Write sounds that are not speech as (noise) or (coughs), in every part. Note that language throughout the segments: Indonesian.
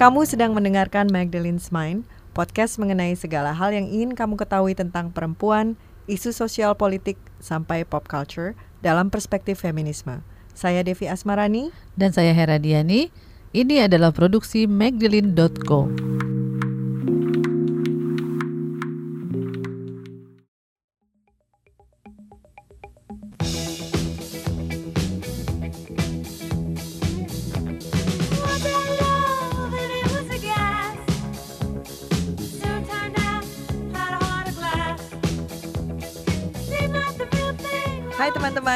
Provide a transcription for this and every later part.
Kamu sedang mendengarkan Magdalene's Mind, podcast mengenai segala hal yang ingin kamu ketahui tentang perempuan, isu sosial politik, sampai pop culture dalam perspektif feminisme. Saya Devi Asmarani. Dan saya Hera Diani. Ini adalah produksi Magdalene.co.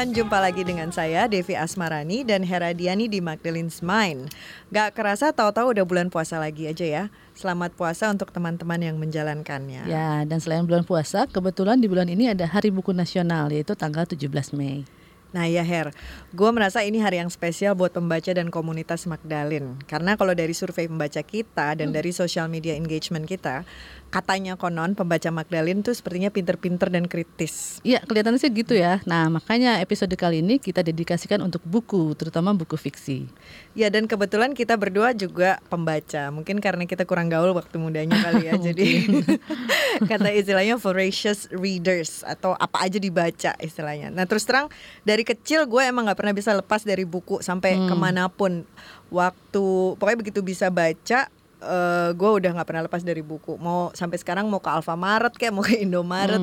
teman-teman, jumpa lagi dengan saya Devi Asmarani dan Hera Diani di Magdalene's Mind. Gak kerasa tahu-tahu udah bulan puasa lagi aja ya. Selamat puasa untuk teman-teman yang menjalankannya. Ya, dan selain bulan puasa, kebetulan di bulan ini ada Hari Buku Nasional yaitu tanggal 17 Mei. Nah ya Her, gue merasa ini hari yang spesial buat pembaca dan komunitas Magdalene. Karena kalau dari survei pembaca kita dan dari social media engagement kita, katanya konon pembaca Magdalene tuh sepertinya pinter-pinter dan kritis. Iya, kelihatannya sih gitu ya. Nah, makanya episode kali ini kita dedikasikan untuk buku, terutama buku fiksi. Ya dan kebetulan kita berdua juga pembaca. Mungkin karena kita kurang gaul waktu mudanya kali ya. (laughs) jadi (laughs) kata istilahnya voracious readers atau apa aja dibaca istilahnya. Nah terus terang dari kecil gue emang nggak pernah bisa lepas dari buku sampai ke mana pun. Waktu pokoknya begitu bisa baca eh gue udah nggak pernah lepas dari buku. Mau sampai sekarang mau ke Alfamaret kayak mau ke Indomaret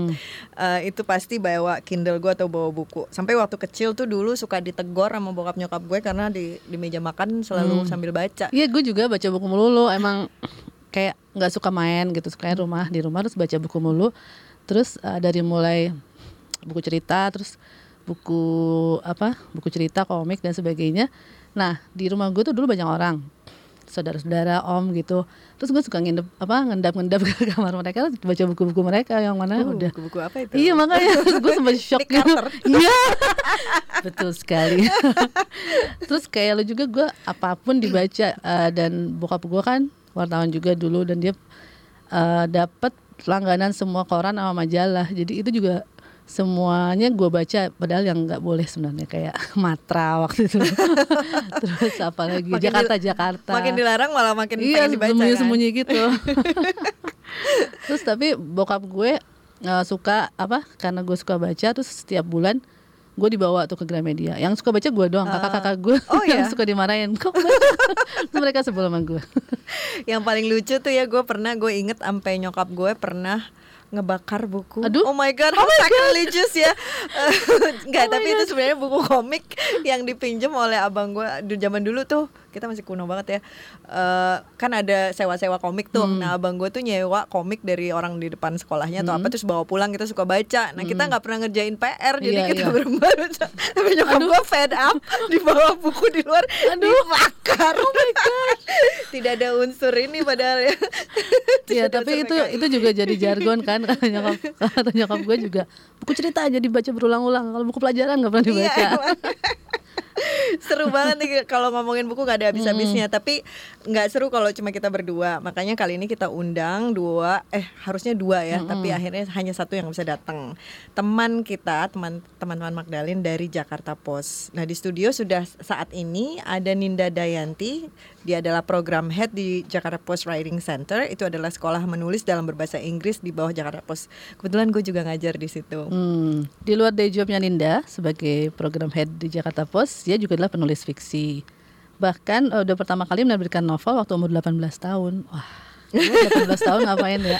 eh, itu pasti bawa Kindle gue atau bawa buku. Sampai waktu kecil tuh dulu suka ditegor sama bokap nyokap gue karena di di meja makan selalu sambil baca. Iya, gue juga baca buku melulu. Emang kayak nggak suka main gitu, suka rumah di rumah terus baca buku mulu. Terus eh, dari mulai buku cerita, terus buku apa, buku cerita, komik dan sebagainya. Nah di rumah gue tuh dulu banyak orang, saudara-saudara, om gitu. Terus gue suka ngendap apa, ngendap-ngendap (laughs) ke kamar mereka, baca buku-buku mereka yang mana Uh, udah buku-buku apa itu Iya makanya (laughs) gue sempat shock gitu. (laughs) Iya betul sekali. Terus kayak lo juga gue apa pun dibaca eh, dan bokap gue kan wartawan juga dulu dan dia eh, dapat langganan semua koran sama majalah. Jadi itu juga semuanya gue baca padahal yang nggak boleh sebenarnya kayak (laughs) Matra waktu itu. (laughs) Terus apa lagi Makin Jakarta Jakarta. makin dilarang malah makin iya dibaca sembunyi kan? sembunyi gitu (laughs) terus tapi bokap gue eh, suka apa karena gue suka baca terus setiap bulan gue dibawa tuh ke Gramedia yang suka baca gue doang kakak-kakak gue oh yang ya? suka dimarahin kok baca?" Terus mereka sebel sama gue yang paling lucu tuh ya gue pernah gue inget sampai nyokap gue pernah ngebakar buku. Aduh. Oh my god, how sacrilegious ya. (laughs) Enggak, Oh my tapi itu sebenarnya buku komik yang dipinjam oleh abang gue di zaman dulu tuh. Kita masih kuno banget ya. Eh, kan ada sewa-sewa komik tuh. Hmm. Nah, abang gue tuh nyewa komik dari orang di depan sekolahnya atau apa terus bawa pulang kita suka baca. Nah, kita nggak pernah ngerjain PR jadi Hmm. Iya, kita iya. berempat. Tapi nyokap gue fed up (laughs) dibawa buku di luar dibakar. Oh my god. (laughs) Tidak ada unsur ini padahal ya. (laughs) Iya tapi itu itu juga jadi jargon kan kata nyokap kata nyokap gue juga buku cerita aja dibaca berulang-ulang kalau buku pelajaran nggak pernah Iya, dibaca emang. (laughs) seru banget nih kalau ngomongin buku gak ada habis-habisnya. Tapi nggak seru kalau cuma kita berdua. Makanya kali ini kita undang dua eh harusnya dua ya tapi akhirnya hanya satu yang bisa datang. Teman kita teman teman-teman Magdalene dari Jakarta Post. Nah di studio sudah saat ini ada Ninda Dayanti. Dia adalah program head di Jakarta Post Writing Center. Itu adalah sekolah menulis dalam berbahasa Inggris di bawah Jakarta Post. Kebetulan gue juga ngajar di situ. Hmm, di luar day jobnya Ninda sebagai program head di Jakarta Post, dia juga adalah penulis fiksi. Bahkan eh, udah pertama kali menerbitkan novel waktu umur 18 tahun. Wah, gue 18 tahun ngapain ya?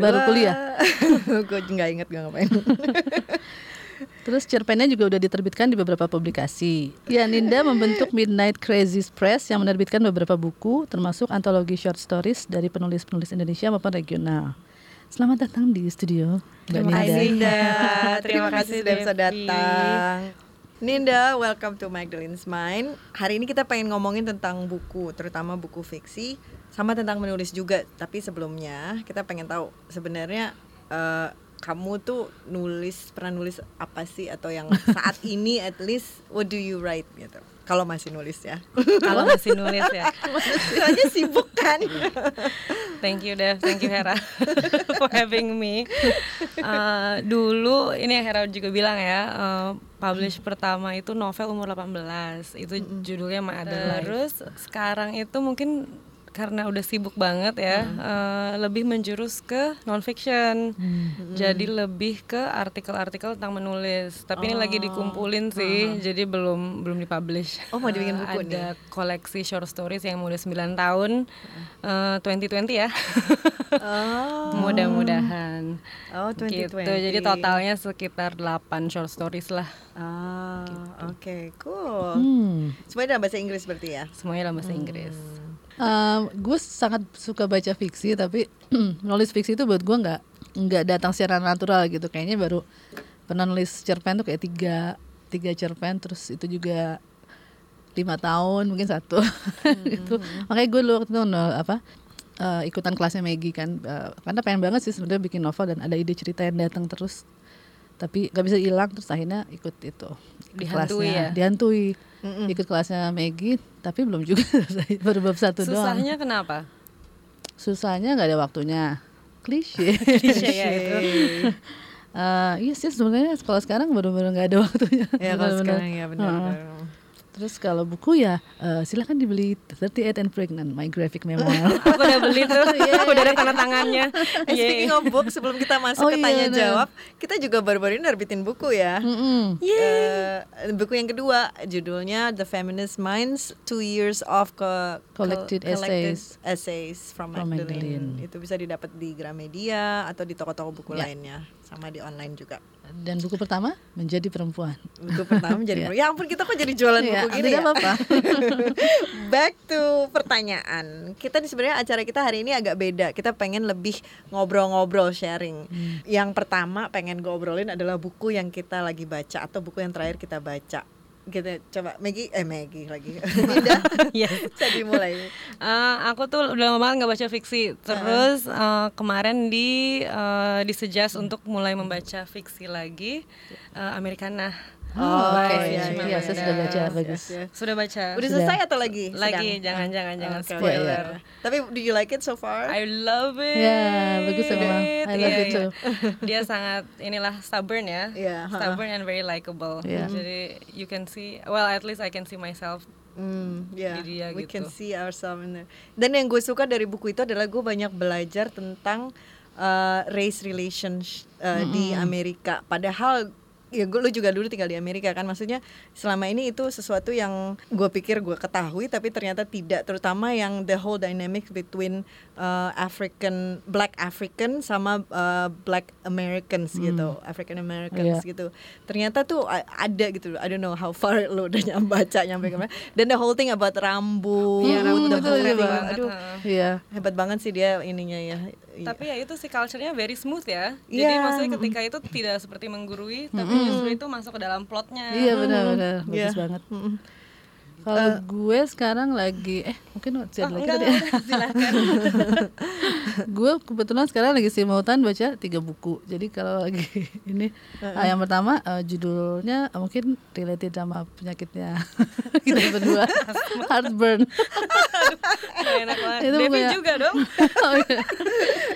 Baru kuliah. (laughs) gue nggak inget gue ngapain (laughs) Terus cerpennya juga udah diterbitkan di beberapa publikasi. Ya, Ninda membentuk Midnight Crazy Press yang menerbitkan beberapa buku, termasuk antologi short stories dari penulis-penulis Indonesia maupun regional. Selamat datang di studio, Mbak Terima Ninda. kasih Ninda. (laughs) Terima kasih sudah bisa datang. Ninda, welcome to Magdalene's Mind. Hari ini kita pengen ngomongin tentang buku, terutama buku fiksi, sama tentang menulis juga. Tapi sebelumnya kita pengen tahu sebenarnya eh, kamu tuh nulis pernah nulis apa sih atau yang saat (laughs) ini at least what do you write gitu? Kalau masih nulis ya. Kalau masih nulis ya. (laughs) Soalnya sibuk kan. Thank you Dev, thank you Hera (laughs) for having me. Uh, dulu ini yang Hera juga bilang ya, uh, publish pertama itu novel umur 18. Itu judulnya My Other Life. Terus sekarang itu mungkin karena udah sibuk banget ya, eh, lebih menjurus ke non fiction. Jadi lebih ke artikel-artikel tentang menulis. Tapi ini lagi dikumpulin sih, jadi belum belum dipublish. Oh, mau dibikin Eh, buku nih? Ada koleksi short stories yang udah 9 tahun, eh, 2020 ya. Oh, (laughs) Mudah-mudahan. oh Gitu. 2020. Jadi totalnya sekitar 8 short stories lah. Ah, Gitu. oke, cool. Hmm. Semuanya dalam bahasa Inggris berarti ya? Semuanya dalam bahasa Inggris. Gue sangat suka baca fiksi tapi (clears throat) nulis fiksi itu buat gue nggak nggak datang secara natural gitu. Kayaknya baru pernah nulis cerpen tuh kayak tiga tiga cerpen terus itu juga lima tahun mungkin satu. (laughs) Itu makanya gue waktu itu nol- apa eh, ikutan kelasnya Maggie kan. Eh, karena pengen banget sih sebenarnya bikin novel dan ada ide cerita yang datang terus tapi nggak bisa hilang terus akhirnya ikut itu ikut Dihantui kelasnya. ya? dihantui ikut kelasnya Maggie tapi belum juga (laughs) baru bab satu doang Susahnya kenapa? susahnya nggak ada waktunya klise (laughs) Klise ya itu. Eh, iya sih sebenarnya kalau sekarang baru-baru nggak ada waktunya Ya kalau sekarang ya benar. Heeh. benar. Terus kalau buku ya eh, silahkan dibeli 38 and Pregnant My Graphic Memoir (laughs) Aku udah beli tuh, (laughs) udah ada tanda tangannya. (laughs) Eh, Yeay. speaking of book, sebelum kita masuk Oh ke iya, tanya benar. jawab, kita juga baru-baru ini nerbitin buku ya. Mm-mm. Eh, buku yang kedua judulnya The Feminist Minds Two Years of Co- Collected Essays. Essays from, From Magdalene. Magdalene. Itu bisa didapat di Gramedia atau di toko-toko buku Ya. lainnya sama di online juga. Dan buku pertama menjadi perempuan Buku pertama menjadi (laughs) Iya. Ya ampun kita kok jadi jualan Iya, buku gini ya. apa-apa. (laughs) Back to pertanyaan. Kita di sebenarnya acara kita hari ini agak beda. Kita pengen lebih ngobrol-ngobrol sharing. Hmm. Yang pertama pengen ngobrolin adalah buku yang kita lagi baca atau buku yang terakhir kita baca. Gitu. Coba Maggie eh Maggie lagi. (laughs) Iya. Bisa dimulai. Eh, aku tuh udah lama banget nggak baca fiksi. Terus eh, kemarin di eh, disuggest untuk mulai membaca fiksi lagi eh, Americana. Oh, by oke, iya, Chimamanda. iya, saya sudah baca, bagus. Yes, yes. Sudah baca. Udah Sudah. selesai atau lagi? Lagi, Sedang? jangan jangan jangan Oke, oke. spoiler. Tapi do you like it so far? I love it. Ya, bagus emang. I love Iya, it iya. too. Dia sangat inilah stubborn ya. Iya, ha. Stubborn and very likable. Iya. Jadi you can see, well at least I can see myself. Hmm, ya, Di dia we gitu. can see ourselves in there. Dan yang gue suka dari buku itu adalah gue banyak belajar tentang uh, race relations uh, di Amerika. Padahal ya gue lu juga dulu tinggal di Amerika kan. Maksudnya selama ini itu sesuatu yang gue pikir gue ketahui tapi ternyata tidak. Terutama yang the whole dynamic between uh, African black African sama uh, black Americans gitu. African Americans Iya. gitu. Ternyata tuh ada gitu I don't know how far (laughs) lo udah nyam baca nyampe ke mana. Dan the whole thing about rambut Iya, rambut the whole thing, aduh. Heeh. Iya. hebat banget sih dia ininya ya Iya. Tapi ya itu sih culture-nya very smooth ya. Jadi Iya. maksudnya ketika itu tidak seperti menggurui, tapi justru itu masuk ke dalam plotnya. Iya benar-benar Iya. bagus banget. Mm-mm. Kalau gue sekarang lagi eh mungkin masih ada Oh, lagi enggak, tadi. ya. enggak, silakan. (laughs) gue kebetulan sekarang lagi simultan baca tiga buku. Jadi kalau lagi (laughs) ini ah, yang pertama eh, judulnya eh, mungkin related sama penyakitnya (laughs) kita berdua heartburn. Enak banget. Itu Devi punya- juga dong. Oh, iya.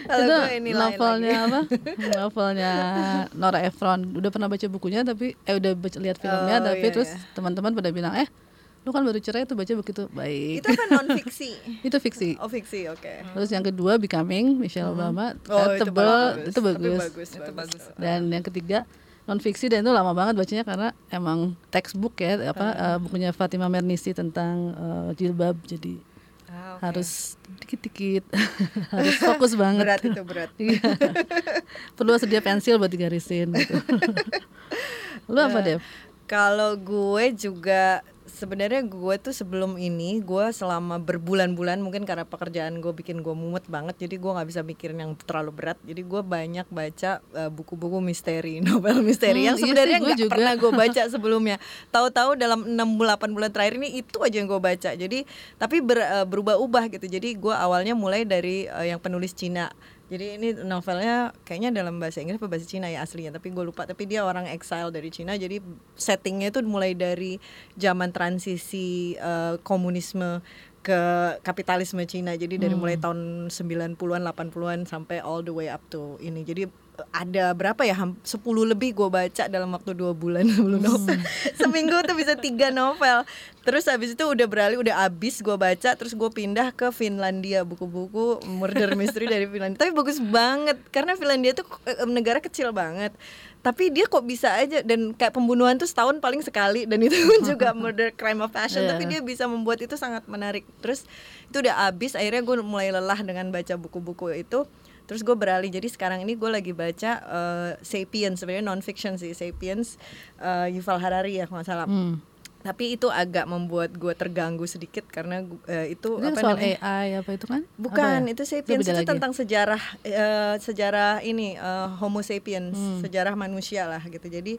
Itu ini novelnya apa? Novelnya Nora Ephron. Udah pernah baca bukunya tapi eh udah baca, lihat filmnya Oh, tapi iya, terus iya. teman-teman pada bilang eh lu kan baru cerai tuh baca begitu baik. itu kan non fiksi (laughs) Itu fiksi. oh fiksi oke Terus yang kedua Becoming Michelle Obama oh Eh, tebel itu Tapi bagus. bagus Itu bagus. Dan yang ketiga non fiksi dan itu lama banget bacanya karena emang textbook ya apa eh, bukunya Fatima Mernisi tentang eh, jilbab jadi Ah, oke. harus dikit-dikit (laughs) harus fokus banget. berat itu berat (laughs) Iya. Perlu sedia pensil buat digarisin gitu. Lu apa, Dev? Kalau gue juga sebenarnya gue tuh sebelum ini gue selama berbulan-bulan mungkin karena pekerjaan gue bikin gue mumet banget jadi gue nggak bisa mikirin yang terlalu berat. Jadi gue banyak baca uh, buku-buku misteri (laughs) novel misteri Hmm, yang iya sebenarnya sih, gue nggak juga. pernah gue baca (laughs) sebelumnya. Tahu-tahu dalam 6 8 bulan terakhir ini itu aja yang gue baca. Jadi tapi ber- uh, berubah-ubah gitu. Jadi gue awalnya mulai dari uh, yang penulis Cina jadi ini novelnya kayaknya dalam bahasa Inggris atau bahasa Cina ya aslinya tapi gue lupa. Tapi dia orang exile dari Cina jadi settingnya itu mulai dari zaman transisi eh, komunisme ke kapitalisme Cina. Jadi dari mulai tahun 90-an 80-an sampai all the way up to ini. Jadi ada berapa ya? Ham- 10 lebih gue baca dalam waktu dua bulan (laughs) sebelum novel. (laughs) Seminggu tuh bisa tiga novel. Terus habis itu udah beralih udah abis gue baca terus gue pindah ke Finlandia buku-buku murder mystery dari Finlandia. Tapi bagus banget karena Finlandia tuh eh, negara kecil banget. Tapi dia kok bisa aja dan kayak pembunuhan tuh setahun paling sekali dan itu pun juga (laughs) murder crime of passion. Iya. tapi dia bisa membuat itu sangat menarik. Terus itu udah abis akhirnya gue mulai lelah dengan baca buku-buku itu terus gue beralih jadi sekarang ini gue lagi baca eh, Sapiens sebenarnya non fiction sih Sapiens eh, Yuval Harari ya kalau salah Hmm. tapi itu agak membuat gue terganggu sedikit karena eh, itu Itu apa soal namanya AI apa itu kan? Bukan, Apa ya? itu sapiens itu lagi. tentang sejarah eh, sejarah ini eh, Homo sapiens, Hmm. sejarah manusia lah gitu. Jadi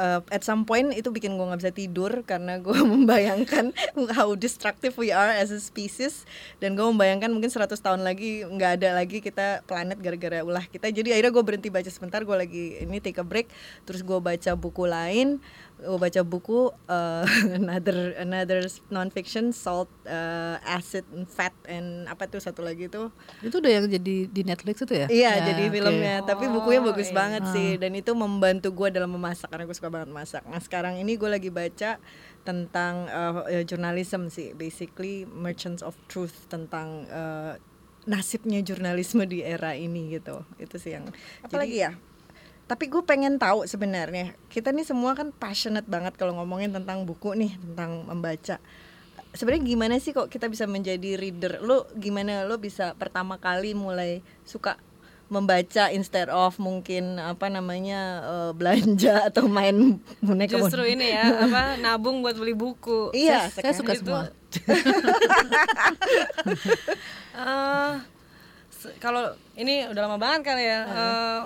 eh, at some point itu bikin gue nggak bisa tidur karena gue (laughs) membayangkan how destructive we are as a species dan gue membayangkan mungkin 100 tahun lagi nggak ada lagi kita planet gara-gara ulah kita. Jadi akhirnya gue berhenti baca sebentar, gue lagi ini take a break, terus gue baca buku lain gue baca buku uh, (laughs) another another non-fiction salt uh, acid and fat and apa tuh satu lagi tuh. Itu udah yang jadi di Netflix itu ya? iya Ya, jadi oke. filmnya. Tapi bukunya Oh, bagus iya. banget sih. Dan itu membantu gue dalam memasak karena gue suka banget masak. Nah sekarang ini gue lagi baca tentang uh, uh, journalism sih. Basically merchants of truth tentang uh, nasibnya jurnalisme di era ini gitu. Itu sih yang apalagi ya tapi gue pengen tahu sebenarnya kita nih semua kan passionate banget kalau ngomongin tentang buku nih tentang membaca. Sebenarnya gimana sih kok kita bisa menjadi reader? Lo gimana? Lo bisa pertama kali mulai suka membaca instead of mungkin apa namanya eh, (laughs) belanja atau main boneka Justru ini ya apa nabung buat beli buku. iya Saya suka Itu- semua. (laughs) Eh, se- kalau ini udah lama banget kali ya. eh,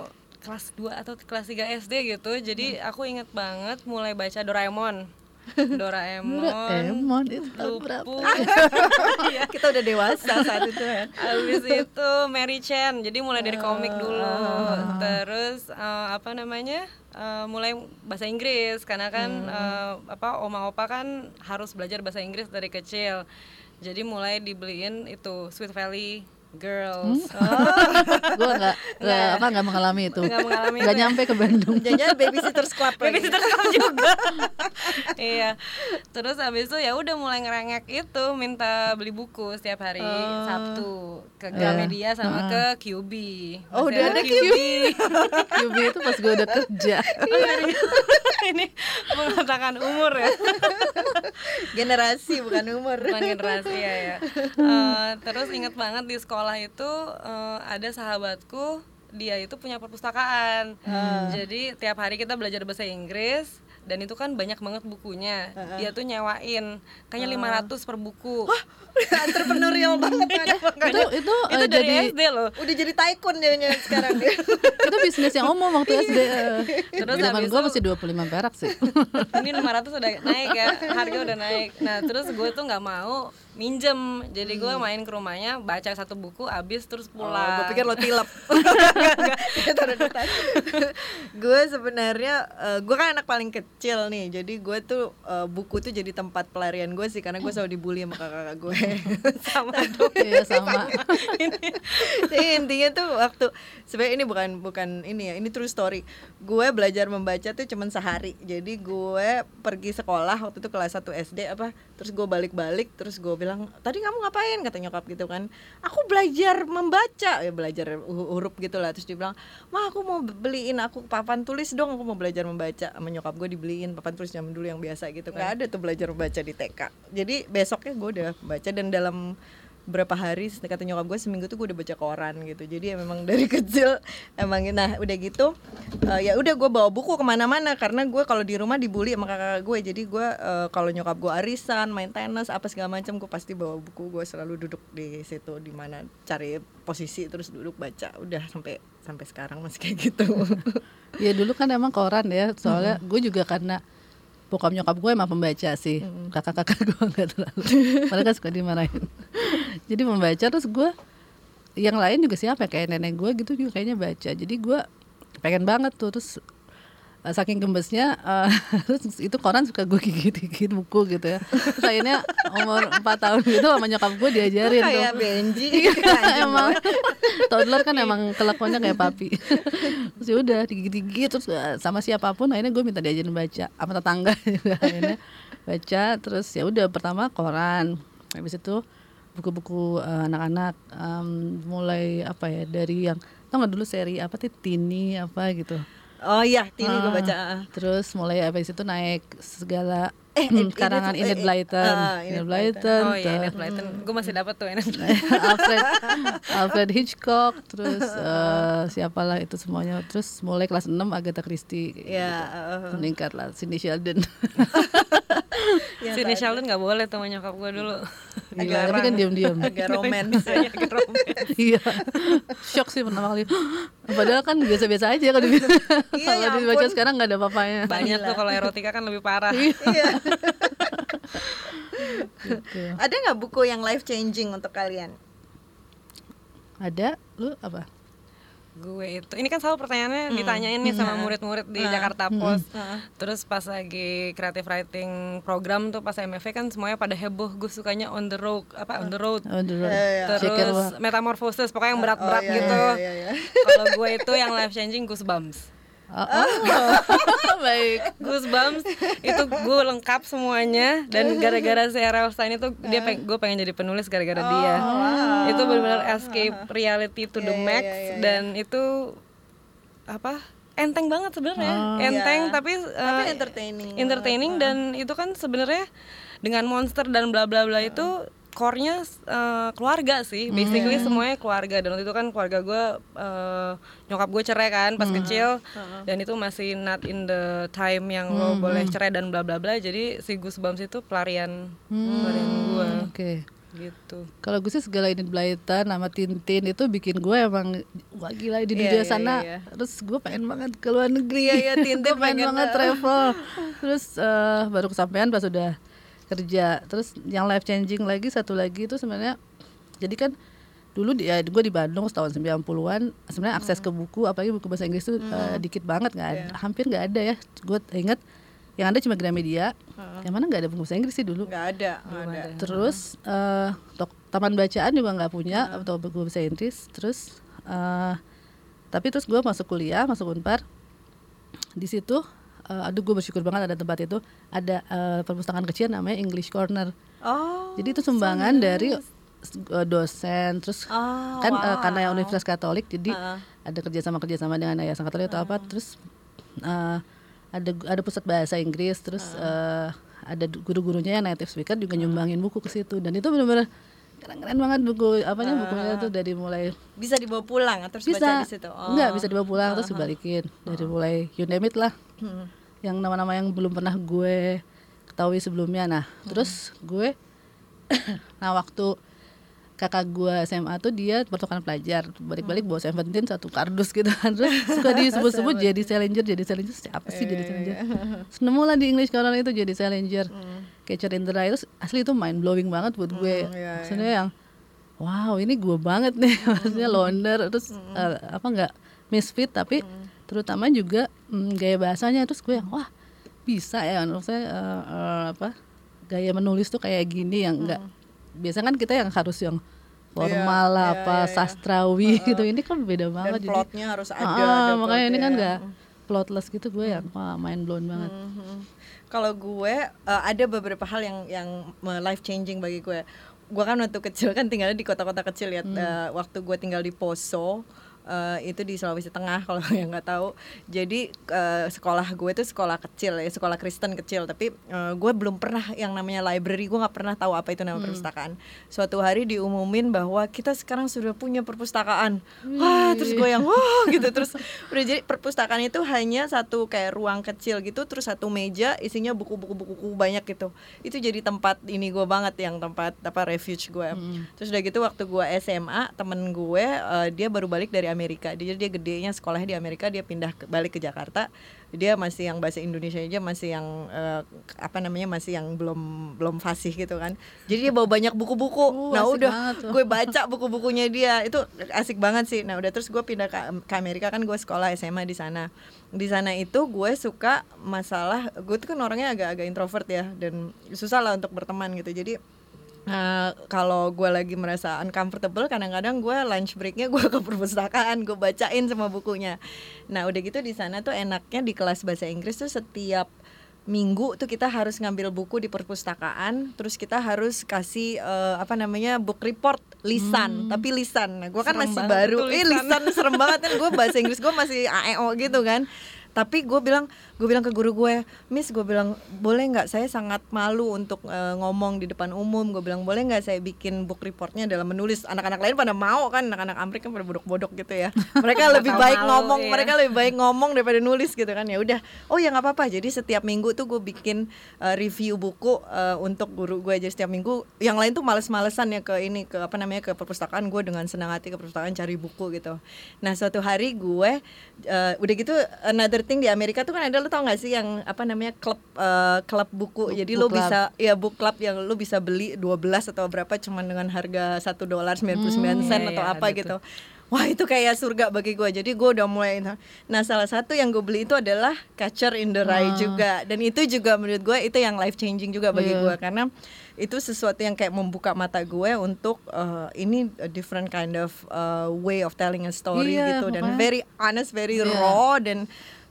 kelas 2 atau kelas 3 SD gitu. Jadi aku inget banget mulai baca Doraemon. (laughs) Doraemon. Doraemon itu berapa? Luput. (laughs) kita udah dewasa saat itu ya Habis itu Mary Chen. Jadi mulai dari komik dulu. Terus eh, apa namanya? eh, mulai bahasa Inggris karena kan eh, apa oma opa kan harus belajar bahasa Inggris dari kecil. Jadi mulai dibeliin itu Sweet Valley Girls. (laughs) gue nggak (laughs) nggak apa nggak mengalami itu Nggak mengalami ya? nyampe ke Bandung jangan babysitters club lagi. Babysitter Club juga. (laughs) iya. Terus habis itu ya udah mulai ngerengek itu minta beli buku setiap hari Sabtu ke Gramedia sama ke QB. Oh, Masih udah ada QB. QB itu pas gue udah kerja Ini mengatakan umur ya. generasi bukan umur bukan generasi ya ya Eh, terus inget banget di sekolah itu eh, ada sahabatku dia itu punya perpustakaan. Jadi tiap hari kita belajar bahasa Inggris dan itu kan banyak banget bukunya. Dia tuh nyewain kayaknya 500 per buku (laughs) entrepreneurial banget Iya, kan. itu itu, itu eh, dari jadi SD loh. Udah jadi tycoon jadinya sekarang. Dia (laughs) itu bisnis yang umum waktu SD eh. Terus zaman gue masih 25 perak sih. (laughs) Ini 500 udah naik ya harga udah naik. Nah terus gue tuh nggak mau minjem. Jadi gue main ke rumahnya baca satu buku habis terus pulang. gue pikir lo tilap gue sebenarnya gue kan anak paling kecil nih. Jadi gue tuh eh, buku tuh jadi tempat pelarian gue sih karena gue selalu dibully sama kakak-kakak gue (laughs) sama dong. iya sama. (laughs) Jadi intinya tuh waktu sebenarnya ini bukan bukan ini ya ini true story. Gue belajar membaca tuh cuman sehari. Jadi gue pergi sekolah waktu itu kelas 1 SD apa terus gue balik-balik terus gue bilang tadi kamu ngapain? kata nyokap gitu kan. Aku belajar membaca. Ya belajar hu- huruf gitu lah. Terus dia bilang mah aku mau beliin aku papan tulis dong aku mau belajar membaca. Sama nyokap gue dibeliin papan tulis zaman dulu yang biasa gitu nggak ada tuh belajar membaca di TK jadi besoknya gue udah baca dan dalam berapa hari kata nyokap gue seminggu tuh gue udah baca koran gitu. Jadi ya memang dari (laughs) kecil emang nah udah gitu eh, ya udah gue bawa buku ke mana-mana karena gue kalau di rumah dibully sama kakak gue. Jadi gue eh, kalau nyokap gue arisan main tenis apa segala macam gue pasti bawa buku. Gue selalu duduk di situ di mana cari posisi terus duduk baca. Udah sampai sampai sekarang masih kayak gitu. (laughs) Ya dulu kan emang koran ya soalnya gue juga karena bokap nyokap gue emang pembaca sih. Kakak-kakak gue (laughs) nggak terlalu. Mereka suka dimarahin. (laughs) Jadi membaca terus gue yang lain juga siapa ya? kayak nenek gue gitu juga kayaknya baca. Jadi gue pengen banget tuh terus saking gembesnya eh, (laughs) terus itu koran suka gue gigit-gigit buku gitu ya. Terus akhirnya umur 4 tahun gitu sama nyokap gue diajarin tuh kayak Benji. Iya, (laughs) (laughs) emang. toddler kan emang kelakuannya kayak papi. Terus ya udah digigit-gigit terus eh, sama siapa pun akhirnya gue minta diajarin baca sama tetangga juga akhirnya. Baca terus ya udah pertama koran. Habis itu buku-buku eh, anak-anak em, mulai apa ya dari yang tau nggak dulu seri apa sih Tini apa gitu oh iya Tini gue Ah, baca terus mulai habis itu naik segala Eh, hmm, karangan Enid eh, Blyton. ah, Enid Enid Blyton. Oh iya. Enid Blyton. Gue masih dapat tuh Enid. (laughs) Alfred Alfred Hitchcock terus (laughs) eh, siapalah itu semuanya. Terus mulai kelas 6 Agatha Christie ya gitu. meningkat lah Cindy Sheldon (laughs) Sini Sheldon nggak boleh tuh sama nyokap gue dulu. Gila, tapi kan diam-diam. Agak romance (laughs) iya shock sih pertama kali padahal kan biasa-biasa aja kalau dibilang Iya, (laughs) kalau ya dibaca sekarang nggak ada apa-apanya. Banyak tuh kalau erotika kan lebih parah. iya. (laughs) Gitu. ada nggak buku yang life changing untuk kalian? Ada? Lu apa gue itu. Ini kan selalu pertanyaannya ditanyain nih sama murid-murid di Jakarta Post. Terus pas lagi creative writing program tuh pas MFV kan semuanya pada heboh gue sukanya on the road apa on the road. Oh, the road. Check it terus out. metamorphosis pokoknya yang berat-berat iya, gitu. iya, iya, iya. kalau gue itu yang life changing goosebumps Oh, oh. (laughs) baik Goosebumps itu gue lengkap semuanya. Dan gara-gara si R.L. Stein itu dia peng, gue pengen jadi penulis gara-gara dia. itu benar-benar escape reality to the max. dan itu apa enteng banget sebenarnya. Enteng Iya. tapi, Tapi eh, entertaining. entertaining dan itu kan sebenarnya dengan monster dan bla bla bla itu core-nya eh, keluarga sih. Basically semuanya keluarga. Dan waktu itu kan keluarga gue eh, nyokap gue cerai kan pas kecil. Dan itu masih not in the time yang lo boleh cerai dan bla bla bla. Jadi si Goosebumps itu pelarian pelarian gue oke. Gitu. Kalau gue sih segala ini Blyton sama Tintin itu bikin gue emang wah gila di dunia Iya, iya, sana. iya. Terus gue pengen banget ke luar negeri. Iya, iya, Tintin (laughs) gue pengen, banget uh, travel. Terus eh, baru kesampaian pas udah kerja. Terus yang life changing lagi satu lagi itu sebenarnya jadi kan dulu di, ya, gue di Bandung tahun 90-an sebenarnya akses ke buku apalagi buku bahasa Inggris tuh eh, dikit banget nggak ada, hampir nggak ada ya. Gue inget yang ada cuma Gramedia. Yang mana nggak ada buku bahasa Inggris sih dulu. nggak ada ada Terus eh, tok- taman bacaan juga nggak punya atau buku bahasa Inggris. Terus eh, tapi terus gue masuk kuliah, masuk Unpar. Di situ, eh, aduh gue bersyukur banget ada tempat itu. Ada eh, perpustakaan kecil namanya English Corner. oh Jadi itu sumbangan dari eh, dosen. Terus Oh, kan wow. karena Universitas Katolik, jadi Heeh. ada kerjasama kerjasama dengan Yayasan Katolik atau apa. Terus eh, ada ada pusat bahasa Inggris. Terus eh, ada du- guru-gurunya yang native speaker juga nyumbangin buku ke situ. Dan itu benar-benar keren-keren banget buku apanya bukunya tuh dari mulai bisa dibawa pulang terus bisa. baca di situ? Oh. enggak bisa dibawa pulang terus dibalikin. Dari mulai you name it lah. Hmm. yang nama-nama yang belum pernah gue ketahui sebelumnya. Nah terus gue (coughs) nah waktu kakak gue SMA tuh dia pertukaran pelajar. Balik-balik bawa Seventeen satu kardus gitu kan. Terus (laughs) suka disebut-sebut jadi Challenger jadi Challenger. Siapa sih jadi Challenger? Terus nemu lah di English Corner itu jadi Challenger Catcher in the Rye terus asli itu mind blowing banget buat gue. Iya, maksudnya yang wow ini gue banget nih. (laughs) Maksudnya loner terus eh, apa enggak misfit tapi terutama juga mm, gaya bahasanya. Terus gue yang wah bisa ya. Maksudnya eh, eh, apa gaya menulis tuh kayak gini yang enggak biasanya kan kita yang harus yang formal lah iya, apa iya, iya. sastrawi gitu. Ini kan beda dan banget jadi plotnya harus ada, Ah, ada makanya ini kan enggak plotless gitu gue yang wah mind blown banget Mhm. Kalau gue eh, ada beberapa hal yang yang life changing bagi gue. Gue kan waktu kecil kan tinggalnya di kota-kota kecil ya. Eh, waktu gue tinggal di Poso eh, itu di Sulawesi Tengah kalau (laughs) yang nggak tahu. Jadi eh, sekolah gue itu sekolah kecil ya, sekolah Kristen kecil. Tapi eh, gue belum pernah yang namanya library. Gue nggak pernah tahu apa itu nama perpustakaan. Suatu hari diumumin bahwa kita sekarang sudah punya perpustakaan. Wah, terus gue yang wah gitu terus udah jadi perpustakaan itu hanya satu kayak ruang kecil gitu terus satu meja isinya buku-buku buku banyak gitu itu jadi tempat ini gue banget yang tempat apa refuge gue terus udah gitu waktu gue SMA temen gue eh, dia baru balik dari Amerika. Dia dia gedenya sekolahnya di Amerika dia pindah ke, balik ke Jakarta. Dia masih yang bahasa Indonesia aja masih yang eh, apa namanya masih yang belum belum fasih gitu kan. Jadi dia bawa banyak buku-buku. Uh, nah udah gue baca buku-bukunya dia. Itu asik banget sih. Nah udah terus gue pindah ke, ke Amerika kan gue sekolah SMA di sana. Di sana itu gue suka masalah gue tuh kan orangnya agak-agak introvert ya dan susah lah untuk berteman gitu. Jadi eh, kalau gue lagi merasa uncomfortable kadang-kadang gue lunch breaknya gue ke perpustakaan gue bacain semua bukunya. Nah udah gitu di sana tuh enaknya di kelas bahasa Inggris tuh setiap minggu tuh kita harus ngambil buku di perpustakaan terus kita harus kasih eh, apa namanya book report lisan. Tapi lisan. Nah gue kan Serem masih baru. eh lisan. serem banget kan. Gue bahasa Inggris gue masih AEO gitu kan. Tapi gue bilang gue bilang ke guru gue Miss gue bilang boleh nggak saya sangat malu untuk eh, ngomong di depan umum? Gue bilang boleh nggak saya bikin book reportnya dalam menulis? Anak-anak lain pada mau kan anak-anak Amrik kan pada bodok-bodok gitu ya. (laughs) Mereka lebih baik malu, ngomong iya. mereka lebih baik ngomong daripada nulis gitu kan. Ya udah. Oh ya nggak apa-apa. Jadi setiap minggu tuh gue bikin eh, review buku eh, untuk guru gue aja setiap minggu yang lain tuh males-malesan ya ke ini ke apa namanya ke perpustakaan gue dengan senang hati ke perpustakaan cari buku gitu. Nah suatu hari gue eh, udah gitu another thing di Amerika tuh kan ada lo tau gak sih yang apa namanya klub eh, klub buku? Jadi lo book club. bisa ya book club yang lo bisa beli 12 atau berapa cuman dengan harga satu dolar 99 sen Iya, atau iya, apa gitu. Wah itu kayak surga bagi gue Jadi gue udah mulai Nah salah satu yang gue beli itu adalah Catcher in the Rye juga. Dan itu juga menurut gue Itu yang life changing juga bagi Iya. gue Karena itu sesuatu yang kayak membuka mata gue Untuk eh, ini a different kind of eh, way of telling a story Iya, gitu. Dan makanya. very honest, very Iya. raw Dan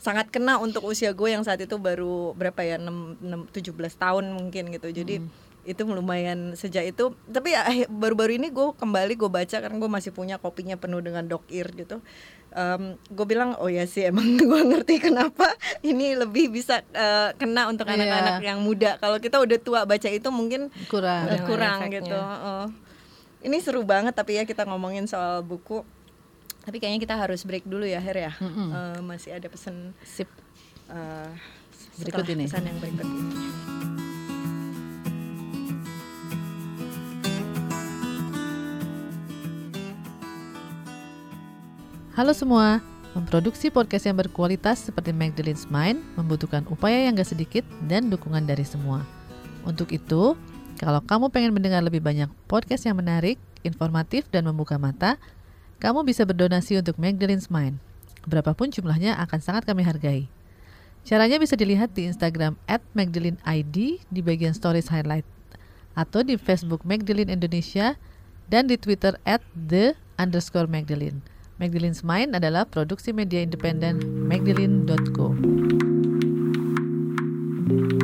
sangat kena untuk usia gue yang saat itu baru berapa ya 6, 6 17 tahun mungkin gitu. Jadi itu lumayan sejak itu. Tapi ya, eh, baru-baru ini gue kembali gue baca karena gue masih punya kopinya penuh dengan dog ear gitu. Em, gue bilang oh ya sih emang (laughs) gue ngerti kenapa ini lebih bisa eh, kena untuk Iya. anak-anak yang muda. Kalau kita udah tua baca itu mungkin kurang. Kurang gitu heeh. ini seru banget tapi ya kita ngomongin soal buku tapi kayaknya kita harus break dulu ya Her ya Mm-mm. Eh, masih ada pesan sip eh, Berikut ini. pesan yang berikut ini Halo semua, memproduksi podcast yang berkualitas seperti Magdalene's Mind membutuhkan upaya yang gak sedikit dan dukungan dari semua. Untuk itu, kalau kamu pengen mendengar lebih banyak podcast yang menarik, informatif, dan membuka mata, kamu bisa berdonasi untuk Magdalene's Mind. Berapapun jumlahnya akan sangat kami hargai. Caranya bisa dilihat di Instagram at ID di bagian stories highlight atau di Facebook Magdalene Indonesia dan di Twitter at the underscore Magdalene. Magdalene's Mind adalah produksi media independen magdalene.co. Uh,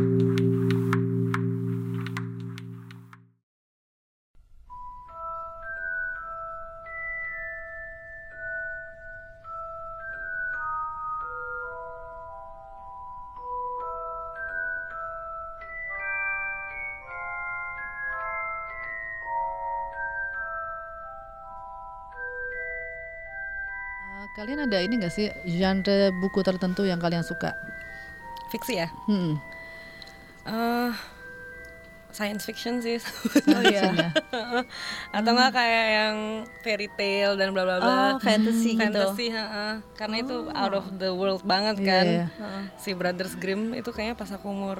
kalian ada ini gak sih genre buku tertentu yang kalian suka? Fiksi ya? Hmm. Eh, science fiction sih. oh iya (laughs) Atau enggak kayak yang fairy tale dan bla bla bla. oh fantasy gitu Fantasy, heeh. karena itu out of the world banget Iya, kan. iya. Heeh. Si Brothers Grimm itu kayaknya pas aku umur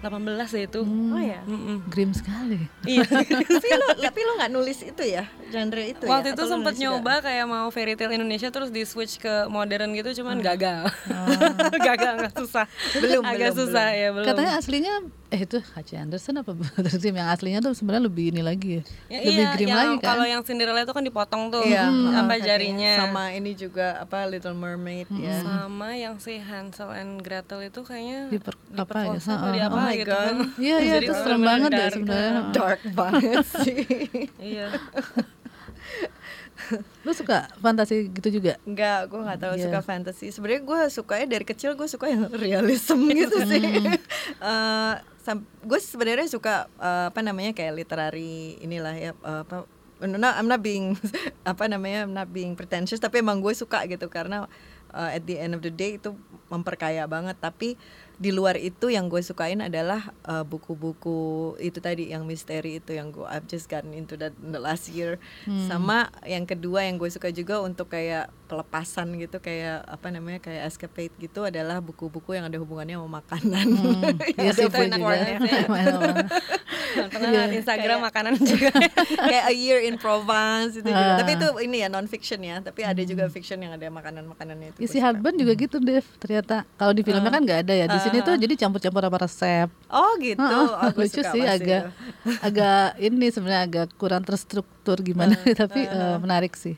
18 ya itu. oh ya Hmm. Mm-mm. Grim sekali. Iya. (laughs) tapi lu tapi lu nggak nulis itu ya genre itu Waktu ya? itu sempet nulis juga? nyoba kayak mau fairy tale Indonesia terus di switch ke modern gitu cuman Hmm. gagal. Oh. (laughs) gagal nggak susah. Belum, Agak belum, susah ya belum. Katanya aslinya eh itu H.C. Anderson apa (laughs) Grimm yang aslinya tuh sebenarnya lebih ini lagi ya. Ya, lebih iya, grim yang, lagi kan. Kalau yang Cinderella itu kan dipotong tuh Iya, hmm, apa jarinya. sama ini juga apa Little Mermaid ya Sama yang si Hansel and Gretel itu kayaknya Diper- apa ya? Heeh. di apa Oh my gitu. God. Iya iya itu serem banget deh dark. sebenarnya. dark banget sih Iya. (laughs) Lu suka fantasi gitu juga? Enggak, gue nggak terlalu Iya. suka fantasy. Sebenarnya gue sukanya dari kecil gue suka yang realism (laughs) gitu sih. (laughs) Eh, sam- gue sebenarnya suka eh, apa namanya kayak literary inilah ya eh, apa no, no, I'm not being (laughs) apa namanya I'm not being pretentious tapi emang gue suka gitu karena eh, at the end of the day itu memperkaya banget tapi di luar itu yang gue sukain adalah eh, buku-buku itu tadi yang misteri itu yang gue I've just gotten into that in the last year. Sama yang kedua yang gue suka juga untuk kayak kelepasan gitu kayak apa namanya kayak escapade gitu adalah buku-buku yang ada hubungannya sama makanan. (laughs) Iya gue juga. corner. Lumayan banget. Tengah Iya. (laughs) Instagram Kayak- makanan juga. (laughs) kayak A Year in Provence itu juga. Ah. Tapi itu ini ya non fiction ya, tapi ada juga fiction yang ada makanan-makanannya itu. Isi suka. Harban juga gitu Dev ternyata kalau di filmnya kan nggak ada ya di sini tuh jadi campur-campur apa resep Oh gitu. Heeh, Oh, gua lucu sih agak itu. agak ini sebenarnya agak kurang terstruktur gimana tapi eh, menarik sih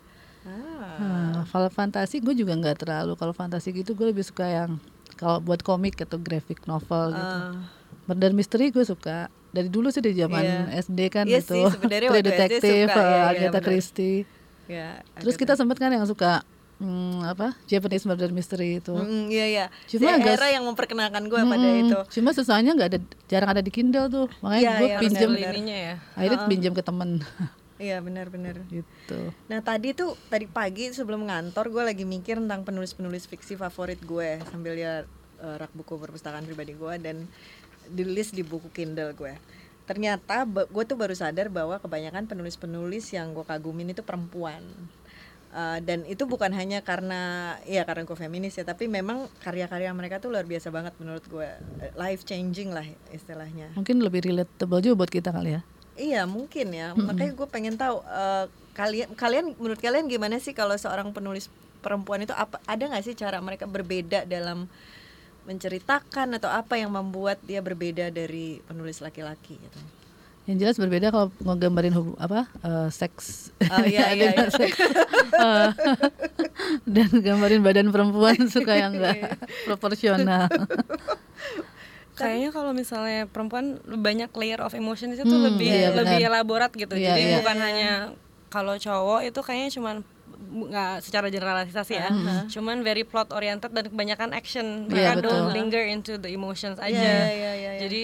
Ah. Hmm, kalau fantasi gue juga nggak terlalu kalau fantasi gitu gue lebih suka yang kalau buat komik atau graphic novel gitu Ah. murder mystery gue suka dari dulu sih dari zaman Iya. SD kan Iya itu sih, sebenarnya (laughs) True waktu SD Detective suka, eh, iya, Agatha. Christie Ya, terus kita sempet kan yang suka hmm, apa Japanese murder mystery itu Mm, iya iya. Cuma Si agak- Era yang memperkenalkan gue pada Mm-mm. itu. Cuma susahnya nggak ada jarang ada di Kindle tuh makanya Iya, gue iya, pinjam ya. akhirnya pinjam ke temen (laughs) Iya benar-benar. gitu Nah tadi tuh tadi pagi sebelum ngantor gue lagi mikir tentang penulis-penulis fiksi favorit gue sambil lihat eh, rak buku perpustakaan pribadi gue dan di list di buku Kindle gue. Ternyata gue tuh baru sadar bahwa kebanyakan penulis-penulis yang gue kagumin itu perempuan. Eh, dan itu bukan hanya karena ya karena gue feminis ya, tapi memang karya-karya mereka tuh luar biasa banget menurut gue, life changing lah istilahnya. mungkin lebih relatable juga buat kita kali ya Iya mungkin ya, makanya gue pengen tahu eh, kalian kalian menurut kalian gimana sih kalau seorang penulis perempuan itu apa ada nggak sih cara mereka berbeda dalam menceritakan atau apa yang membuat dia berbeda dari penulis laki-laki gitu? yang jelas berbeda kalau ngegambarin hub, apa eh, seks Oh, iya, (laughs) iya, iya. Seks. Eh, (laughs) dan gambarin badan perempuan suka yang enggak proporsional (laughs) Kayaknya kalau misalnya perempuan banyak layer of emotion itu tuh lebih iya, lebih benar. elaborat gitu. Iya, Jadi iya. bukan hanya kalau cowok itu kayaknya cuman nggak secara generalisasi ya, cuman very plot oriented dan kebanyakan action. Iya, Mereka don't betul. linger into the emotions aja. Iya, iya, iya, iya. Jadi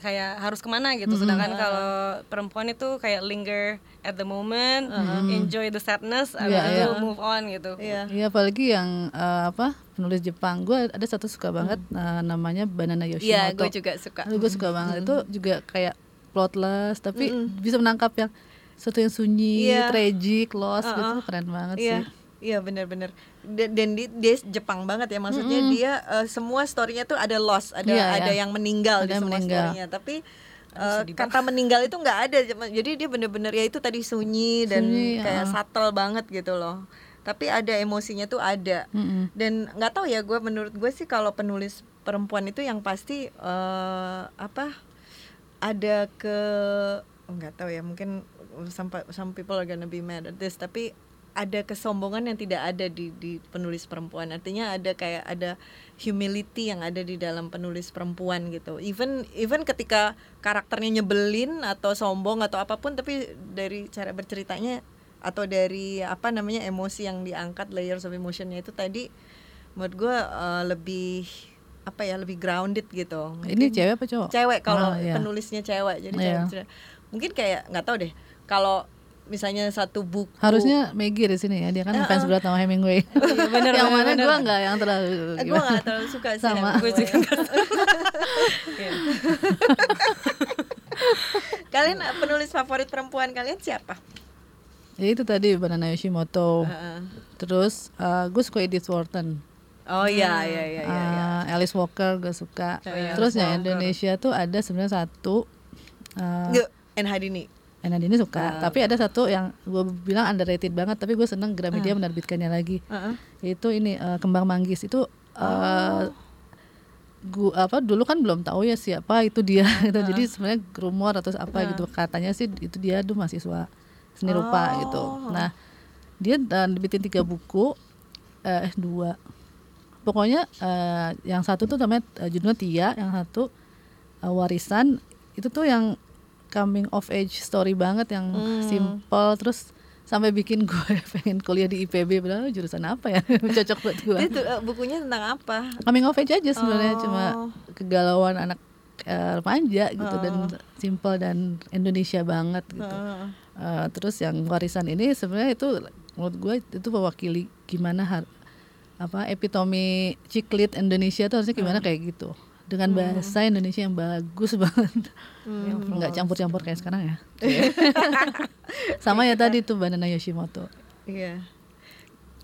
kayak harus ke mana gitu. Sedangkan kalau perempuan itu kayak linger at the moment, enjoy the sadness, abis Iya, itu iya. move on gitu. Iya. Iya apalagi yang eh, apa penulis Jepang gue ada satu suka banget eh, namanya Banana Iya, Yoshimoto. gue juga suka. Gue suka banget itu juga kayak plotless tapi bisa menangkap yang satu yang sunyi, Iya. tragic, lost gitu Uh-uh. keren banget Iya, sih. Iya benar-benar. Dan, di- dia Jepang banget ya, maksudnya dia eh, semua storynya tuh ada loss, ada Iya, ada iya. yang meninggal di Ada yang semua meninggal. storynya. Tapi eh, kata meninggal itu nggak ada, jadi dia bener-bener ya itu tadi sunyi dan Sunyi, kayak subtle banget gitu loh. Tapi ada emosinya tuh ada. Mm-mm. Dan nggak tahu ya, gue menurut gue sih kalau penulis perempuan itu yang pasti eh, apa ada ke nggak tahu ya mungkin some, some people are gonna be mad at this tapi ada kesombongan yang tidak ada di di penulis perempuan artinya ada kayak ada humility yang ada di dalam penulis perempuan gitu even even ketika karakternya nyebelin atau sombong atau apa pun tapi dari cara berceritanya atau dari apa namanya emosi yang diangkat layers of emotionnya itu tadi menurut gue eh, lebih apa ya lebih grounded gitu Ini cewek apa cowok? cewek kalau Oh, iya. penulisnya cewek jadi Iya. cewek mungkin kayak nggak tahu deh kalau misalnya satu buku Harusnya Maggie di sini ya, dia kan Uh-uh. fans berat sama Hemingway. (laughs) bener, yang bener, mana bener. gue nggak yang terlalu. gue nggak terlalu suka sih Sama. Gue juga (laughs) kalian eh, penulis favorit perempuan kalian siapa Ya itu tadi Banana Yoshimoto. Heeh. Terus eh, gue suka Edith Wharton. oh iya iya iya iya Eh, Alice Walker gue suka. Oh, iya, Terus Walker. Indonesia tuh ada sebenarnya satu. Nggak, En Hadini Ena Dini suka, Ah. tapi ada satu yang gue bilang underrated banget, tapi gue seneng. Gramedia menerbitkannya lagi. Heeh. Itu ini eh, Kembang Manggis itu eh Oh. gua apa dulu kan belum tahu ya siapa itu dia (laughs) gitu. Jadi sebenarnya rumor atau apa gitu katanya sih itu dia tuh mahasiswa seni rupa gitu. Oh. Nah, dia bikin tiga buku eh dua. Pokoknya eh, yang satu tuh namanya eh, judulnya Tia, yang satu eh, Warisan. Itu tuh yang coming of age story banget yang Hmm. simple terus sampai bikin gue (laughs) pengen kuliah di IPB padahal jurusan apa ya? (laughs) Cocok buat gue itu eh, bukunya tentang apa? Coming of age aja sebenarnya Oh. cuma kegalauan anak remaja gitu dan simple dan Indonesia banget gitu. Heeh. Eh, terus yang warisan ini sebenarnya itu menurut gue itu mewakili gimana har- apa epitome ciklit Indonesia tuh harusnya gimana kayak gitu dengan bahasa Indonesia yang bagus (laughs) banget nggak campur-campur kayak sekarang ya (laughs) sama ya tadi tuh Banana Yoshimoto iya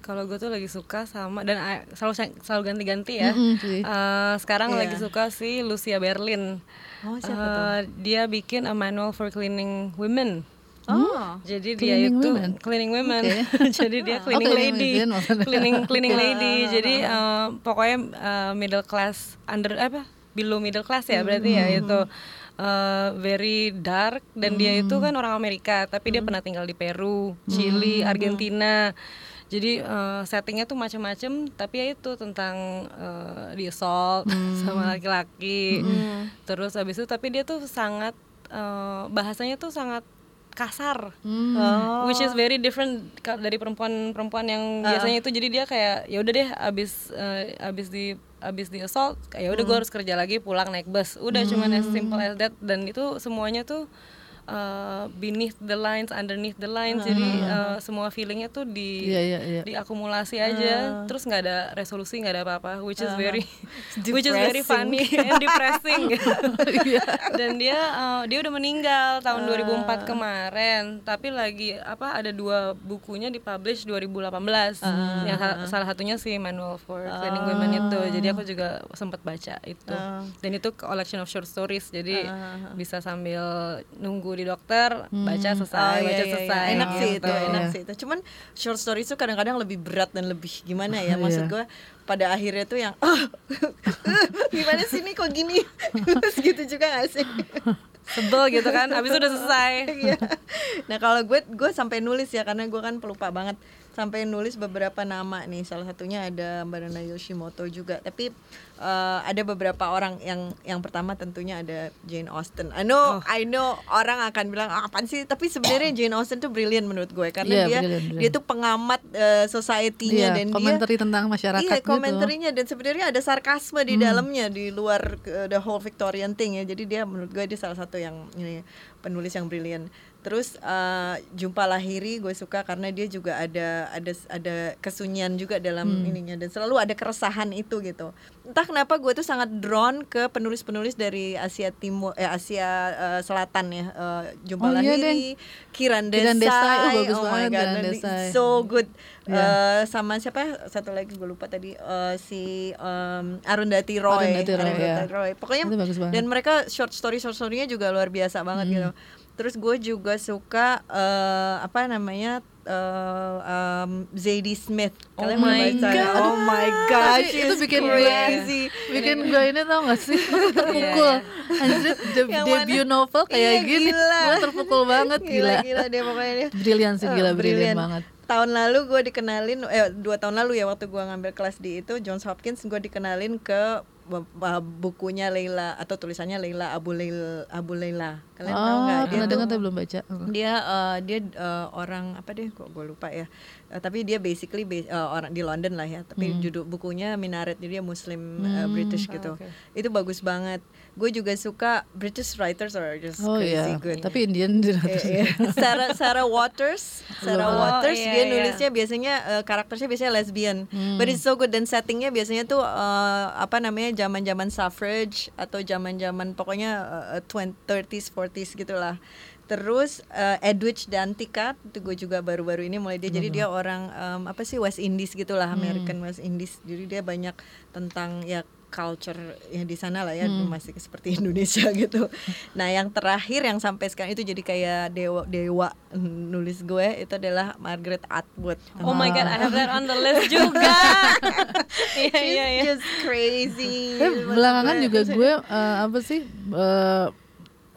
kalau gue tuh lagi suka sama dan uh, selalu selalu ganti-ganti ya. Mm-mm sih. Eh, sekarang Iya. lagi suka si Lucia Berlin. Oh, siapa Eh, Dia bikin a manual for cleaning women. Oh. Jadi dia Cleaning itu women? cleaning women. (laughs) Jadi dia Oh, cleaning cleaning lady. cleaning cleaning lady. Jadi eh, pokoknya eh, middle class under apa? Below middle class ya berarti ya itu. Eh, very dark dan dia itu kan orang Amerika tapi dia pernah tinggal di Peru, Chili, Argentina. Jadi eh, settingnya tuh macam-macam tapi ya itu tentang eh, di assault sama laki-laki. Terus habis itu tapi dia tuh sangat eh, bahasanya tuh sangat kasar. Oh. Which is very different dari perempuan-perempuan yang biasanya itu jadi dia kayak ya udah deh abis eh, abis di abis di assault kayak ya udah gue harus kerja lagi pulang naik bus. Udah cuman as simple as that. Dan itu semuanya tuh uh, beneath the lines underneath the lines. Jadi uh, semua feelingnya tuh di Iya, iya, iya. diakumulasi aja. Terus nggak ada resolusi nggak ada apa-apa which is very (laughs) (laughs) which is very funny (laughs) and depressing. Dan dia uh, dia udah meninggal tahun 2004 kemarin. Tapi lagi apa ada dua bukunya dipublish 2018 yang sa- salah satunya si Manual for Cleaning Women itu. Jadi aku juga sempat baca itu. Dan itu collection of short stories. Jadi bisa sambil nunggu di dokter baca selesai Oh, baca iya, iya, selesai iya. Enak sih gitu. itu, enak sih itu. Cuman short story itu kadang-kadang lebih berat dan lebih gimana ya? (laughs) Maksud Iya. gue pada akhirnya tuh yang ah, (laughs) gimana sih ini kok gini? (laughs) Terus gitu juga gak sih? sebel gitu kan habis udah selesai Iya. nah kalau gue gue sampai nulis ya karena gue kan pelupa banget sampai nulis beberapa nama nih salah satunya ada Mbak Yoshimoto juga tapi eh, ada beberapa orang yang yang pertama tentunya ada Jane Austen I know I know orang akan bilang ah, apaan sih tapi sebenarnya Jane Austen tuh brilliant menurut gue karena Iya, dia brilliant, brilliant. dia tuh pengamat eh, society-nya Iya, dan dia komentari tentang masyarakat Iya, gitu. komentarnya dan sebenarnya ada sarkasme di dalamnya di luar uh, the whole Victorian thing ya. Jadi dia menurut gue dia salah satu yang ini penulis yang brilian. Terus uh, Jumpa Lahiri gue suka karena dia juga ada ada ada kesunyian juga dalam ininya dan selalu ada keresahan itu gitu. Entah kenapa gue tuh sangat drawn ke penulis-penulis dari Asia Timur eh Asia uh, Selatan ya. Uh, Jumpa Oh, iya, Lahiri, Kiran Desai. Kiran Desai, oh, bagus my banget, God, Kiran Desai. so good. Iya. Eh, sama siapa satu lagi gue lupa tadi eh, si em, Arundhati Roy. Arundhati Roy, Arundhati ya. Roy. Pokoknya bagus banget. dan mereka short story short story-nya juga luar biasa banget gitu. Terus gue juga suka eh, apa namanya eh, em, Zadie Smith. Oh Kalian pernah my baca nggak? God. Oh my god, Tapi itu bikin crazy. gue bikin gue ini tau gak sih (laughs) terpukul anjir de- debut mana? novel kayak Iya, gini gila. gue terpukul banget Gila gila, gila dia pokoknya dia. brilian sih gila brilian brilliant. banget Tahun lalu gue dikenalin, eh dua tahun lalu ya waktu gue ngambil kelas di itu Johns Hopkins gue dikenalin ke bukunya Leila atau tulisannya Leila Abu Leila Abu Leila. Kalian tahu oh nggak? Dia pernah tuh- dengar tapi belum baca. Dia eh, dia eh, orang apa deh kok gue lupa ya. Eh, tapi dia basically ba- eh, orang di London lah ya. Tapi Hmm. judul bukunya Minaret jadi dia Muslim eh, British gitu. itu bagus banget gue juga suka British writers are just oh crazy iya. good. Tapi Indian (laughs) Iya, iya. Sarah Sarah Waters. Sarah Oh, Waters. Iya, dia nulisnya biasanya eh, karakternya biasanya lesbian. Hmm. but it's so good. Dan settingnya biasanya tuh eh, apa namanya zaman zaman suffrage atau zaman zaman pokoknya eh, 20, 30s 40s gitulah. Terus eh, Edwidge Danticat itu gue juga baru-baru ini mulai dia. Jadi dia orang em, apa sih West Indies gitulah American West Indies. Jadi dia banyak tentang ya culture ya di sana lah ya masih seperti (laughs) Indonesia gitu. Nah yang terakhir yang sampai sekarang itu jadi kayak dewa dewa nulis gue itu adalah Margaret Atwood. oh my god I have that on the list (laughs) juga. Iya iya iya. She's just crazy. Tapi Maksud belakangan juga gue eh, apa sih eh,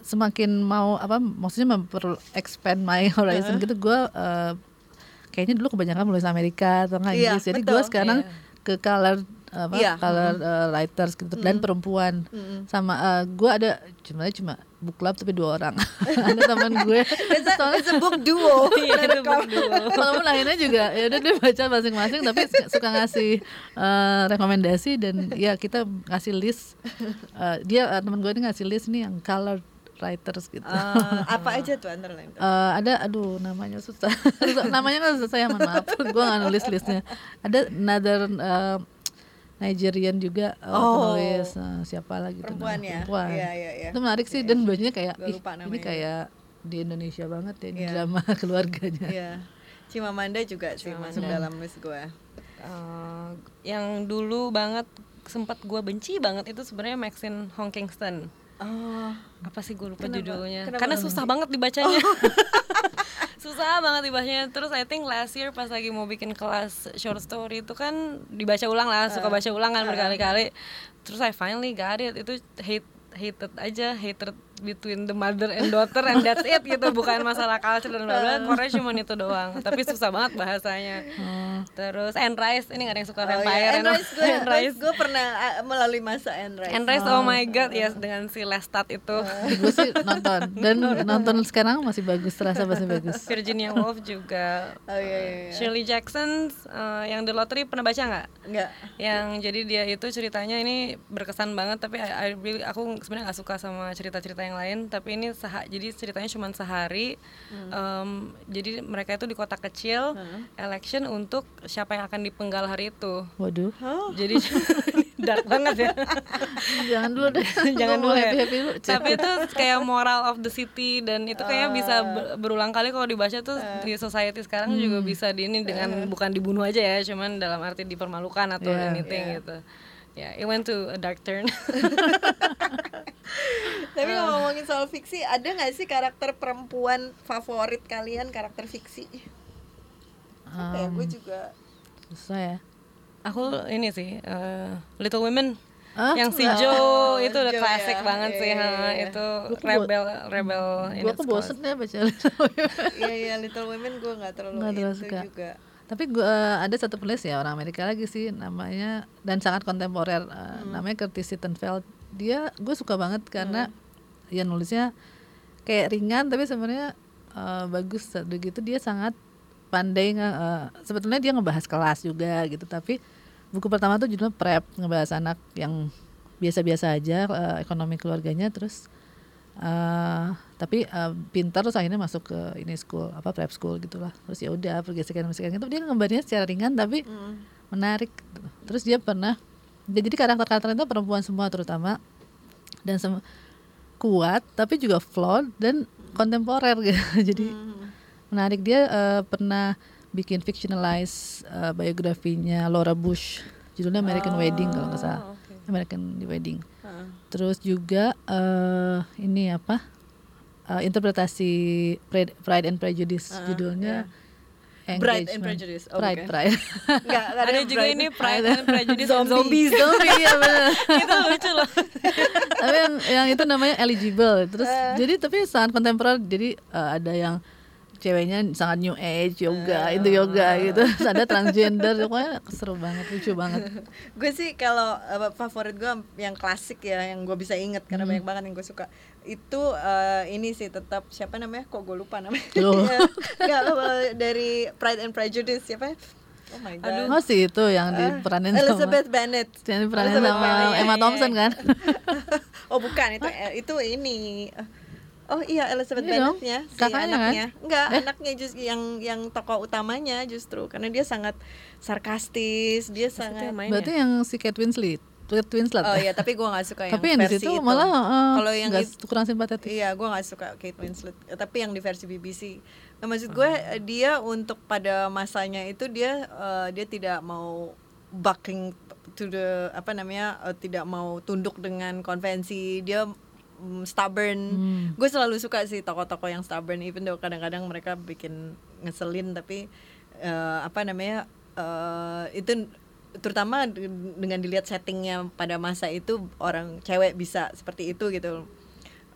semakin mau apa maksudnya memper expand my horizon gitu gue eh, kayaknya dulu kebanyakan nulis Amerika atau nggak Iya, Inggris. Jadi gue sekarang ke color apa Iya. color eh, writers gitu dan perempuan. Sama eh, gue ada cuma cuma book club tapi dua orang. (laughs) Ada teman gue. (laughs) It's a, soalnya it's a book duo. (laughs) Iya, itu book duo. walaupun akhirnya juga ya udah dia baca masing-masing tapi suka- ngasih eh, rekomendasi dan ya kita ngasih list. Eh, dia eh, teman gue ini ngasih list nih yang color writers gitu. Eh, apa aja tuh antara lain? Eh, ada aduh namanya susah. Namanya nggak susah ya mohon maaf. Gue nggak nulis listnya. Ada another eh, Nigerian juga eh, Oh. penulis eh, siapa lagi tuh Perempuan namanya? ya? perempuan Iya, iya, iya. itu menarik sih dan bajunya kayak ih, ini kayak di Indonesia banget ya ini Iya. drama (laughs) keluarganya Iya. Chimamanda juga sih masuk dalam list gue. Eh, yang dulu banget sempat gue benci banget itu sebenarnya Maxine Hong Kingston. Oh, Apa sih gue lupa Kenapa? judulnya? Kenapa? Karena susah banget dibacanya. (laughs) susah banget dibacanya. Terus I think last year pas lagi mau bikin kelas short story itu kan dibaca ulang lah, suka baca ulang kan berkali-kali. Terus I finally got it. Itu hate hated aja, hated between the mother and daughter and that's it gitu bukan masalah culture dan bla bla Korea cuma itu doang tapi susah banget bahasanya terus Anne Rice ini gak ada yang suka Oh, vampire iya. and- Anne Rice gue, Anne Rice gue pernah uh, melalui masa Anne Rice. Anne Rice oh my god yes dengan si Lestat itu gue sih nonton dan nonton sekarang masih bagus terasa masih bagus Virginia Woolf juga Oh iya iya. iya. Shirley Jackson eh, yang The Lottery pernah baca nggak? Enggak. Yang jadi dia itu ceritanya ini berkesan banget tapi I, I really- aku sebenarnya nggak suka sama cerita-cerita yang lain tapi ini seha, jadi ceritanya cuma sehari. Em, jadi mereka itu di kota kecil election untuk siapa yang akan dipenggal hari itu. Waduh. Jadi (laughs) dark banget ya. Jangan dulu deh. (laughs) Jangan dulu ya. happy-happy dulu. tapi itu kayak moral of the city dan itu kayaknya bisa ber- berulang kali kalau dibaca tuh di society sekarang juga bisa di ini dengan bukan dibunuh aja ya cuman dalam arti dipermalukan atau Yeah. anything gitu ya it went to a dark turn (laughs) Tapi kalau ngomongin soal fiksi, ada nggak sih karakter perempuan favorit kalian karakter fiksi? Ya? Gue juga. susah ya aku ini sih eh, Little Women Ah, yang si oh, Joe itu udah Joe klasik ya. banget Iya, sih iya, ha. iya. itu rebel rebel in gue its kok bosen cause. ya baca Iya iya Little Women gue nggak terlalu terlalu suka. juga. Tapi gue ada satu penulis ya orang Amerika lagi sih namanya dan sangat kontemporer. Uh, namanya Curtis Sittenfeld. Dia gue suka banget karena ya nulisnya kayak ringan tapi sebenarnya uh, bagus. Udah gitu dia sangat pandai uh, sebetulnya dia ngebahas kelas juga gitu tapi buku pertama tuh judulnya prep ngebahas anak yang biasa-biasa aja uh, ekonomi keluarganya terus uh, tapi uh, pintar terus akhirnya masuk ke ini school apa prep school gitulah. Terus ya udah pergesekan-pergesekan gitu. Dia ngembarnya secara ringan tapi menarik gitu. terus dia pernah dia jadi karakter-karakter itu perempuan semua terutama. Dan sem- kuat tapi juga flawed dan kontemporer (laughs) gitu. Jadi menarik. Dia eh, pernah bikin fictionalize eh, biografinya Laura Bush. Judulnya American Wedding kalau nggak salah. American Wedding terus juga eh, ini apa eh, interpretasi Pride, Pride and Prejudice judulnya. Bride and Engagement. Prejudice. Oh, Pride bukan. Pride. (laughs) Enggak, enggak ada juga ini Pride and Prejudice and (laughs) Zombie. Zombies zombie ya bener. (laughs) Itu lucu loh. Tapi yang yang itu namanya eligible. Terus jadi tapi sangat kontemporer. Jadi eh, ada yang ceweknya sangat new age yoga itu yoga gitu. terus ada transgender pokoknya seru banget lucu banget. (laughs) Gue sih kalau uh, favorit gue yang klasik ya yang gue bisa inget karena banyak banget yang gue suka. Itu uh, ini sih tetap siapa namanya? Kok gue lupa namanya? Loh. (laughs) Nggak, uh, dari Pride and Prejudice siapa oh my god. Oh sih itu yang diperanin sama Elizabeth Bennet. Yang diperanin Elizabeth sama. Emma Thompson kan? (laughs) Oh bukan itu itu ini Oh iya Elizabeth Iya Bennetnya si kakaknya kan? anaknya enggak anaknya justru yang yang tokoh utamanya justru karena dia sangat sarkastis dia sangat main berarti yang si Kate Winslet Kate Winslet oh ya? iya tapi gua nggak suka yang tapi yang di situ itu. malah eh, kalau yang it- kurang simpatetik Iya, gue nggak suka Kate Winslet. Eh, Tapi yang di versi BBC. Nah, maksud gue eh, dia untuk pada masanya itu dia eh, dia tidak mau bucking to the apa namanya eh, tidak mau tunduk dengan konvensi. Dia mm, stubborn. Gue selalu suka sih tokoh-tokoh yang stubborn. Even though kadang-kadang mereka bikin ngeselin, tapi eh, apa namanya eh, itu terutama de- dengan dilihat settingnya pada masa itu orang cewek bisa seperti itu gitu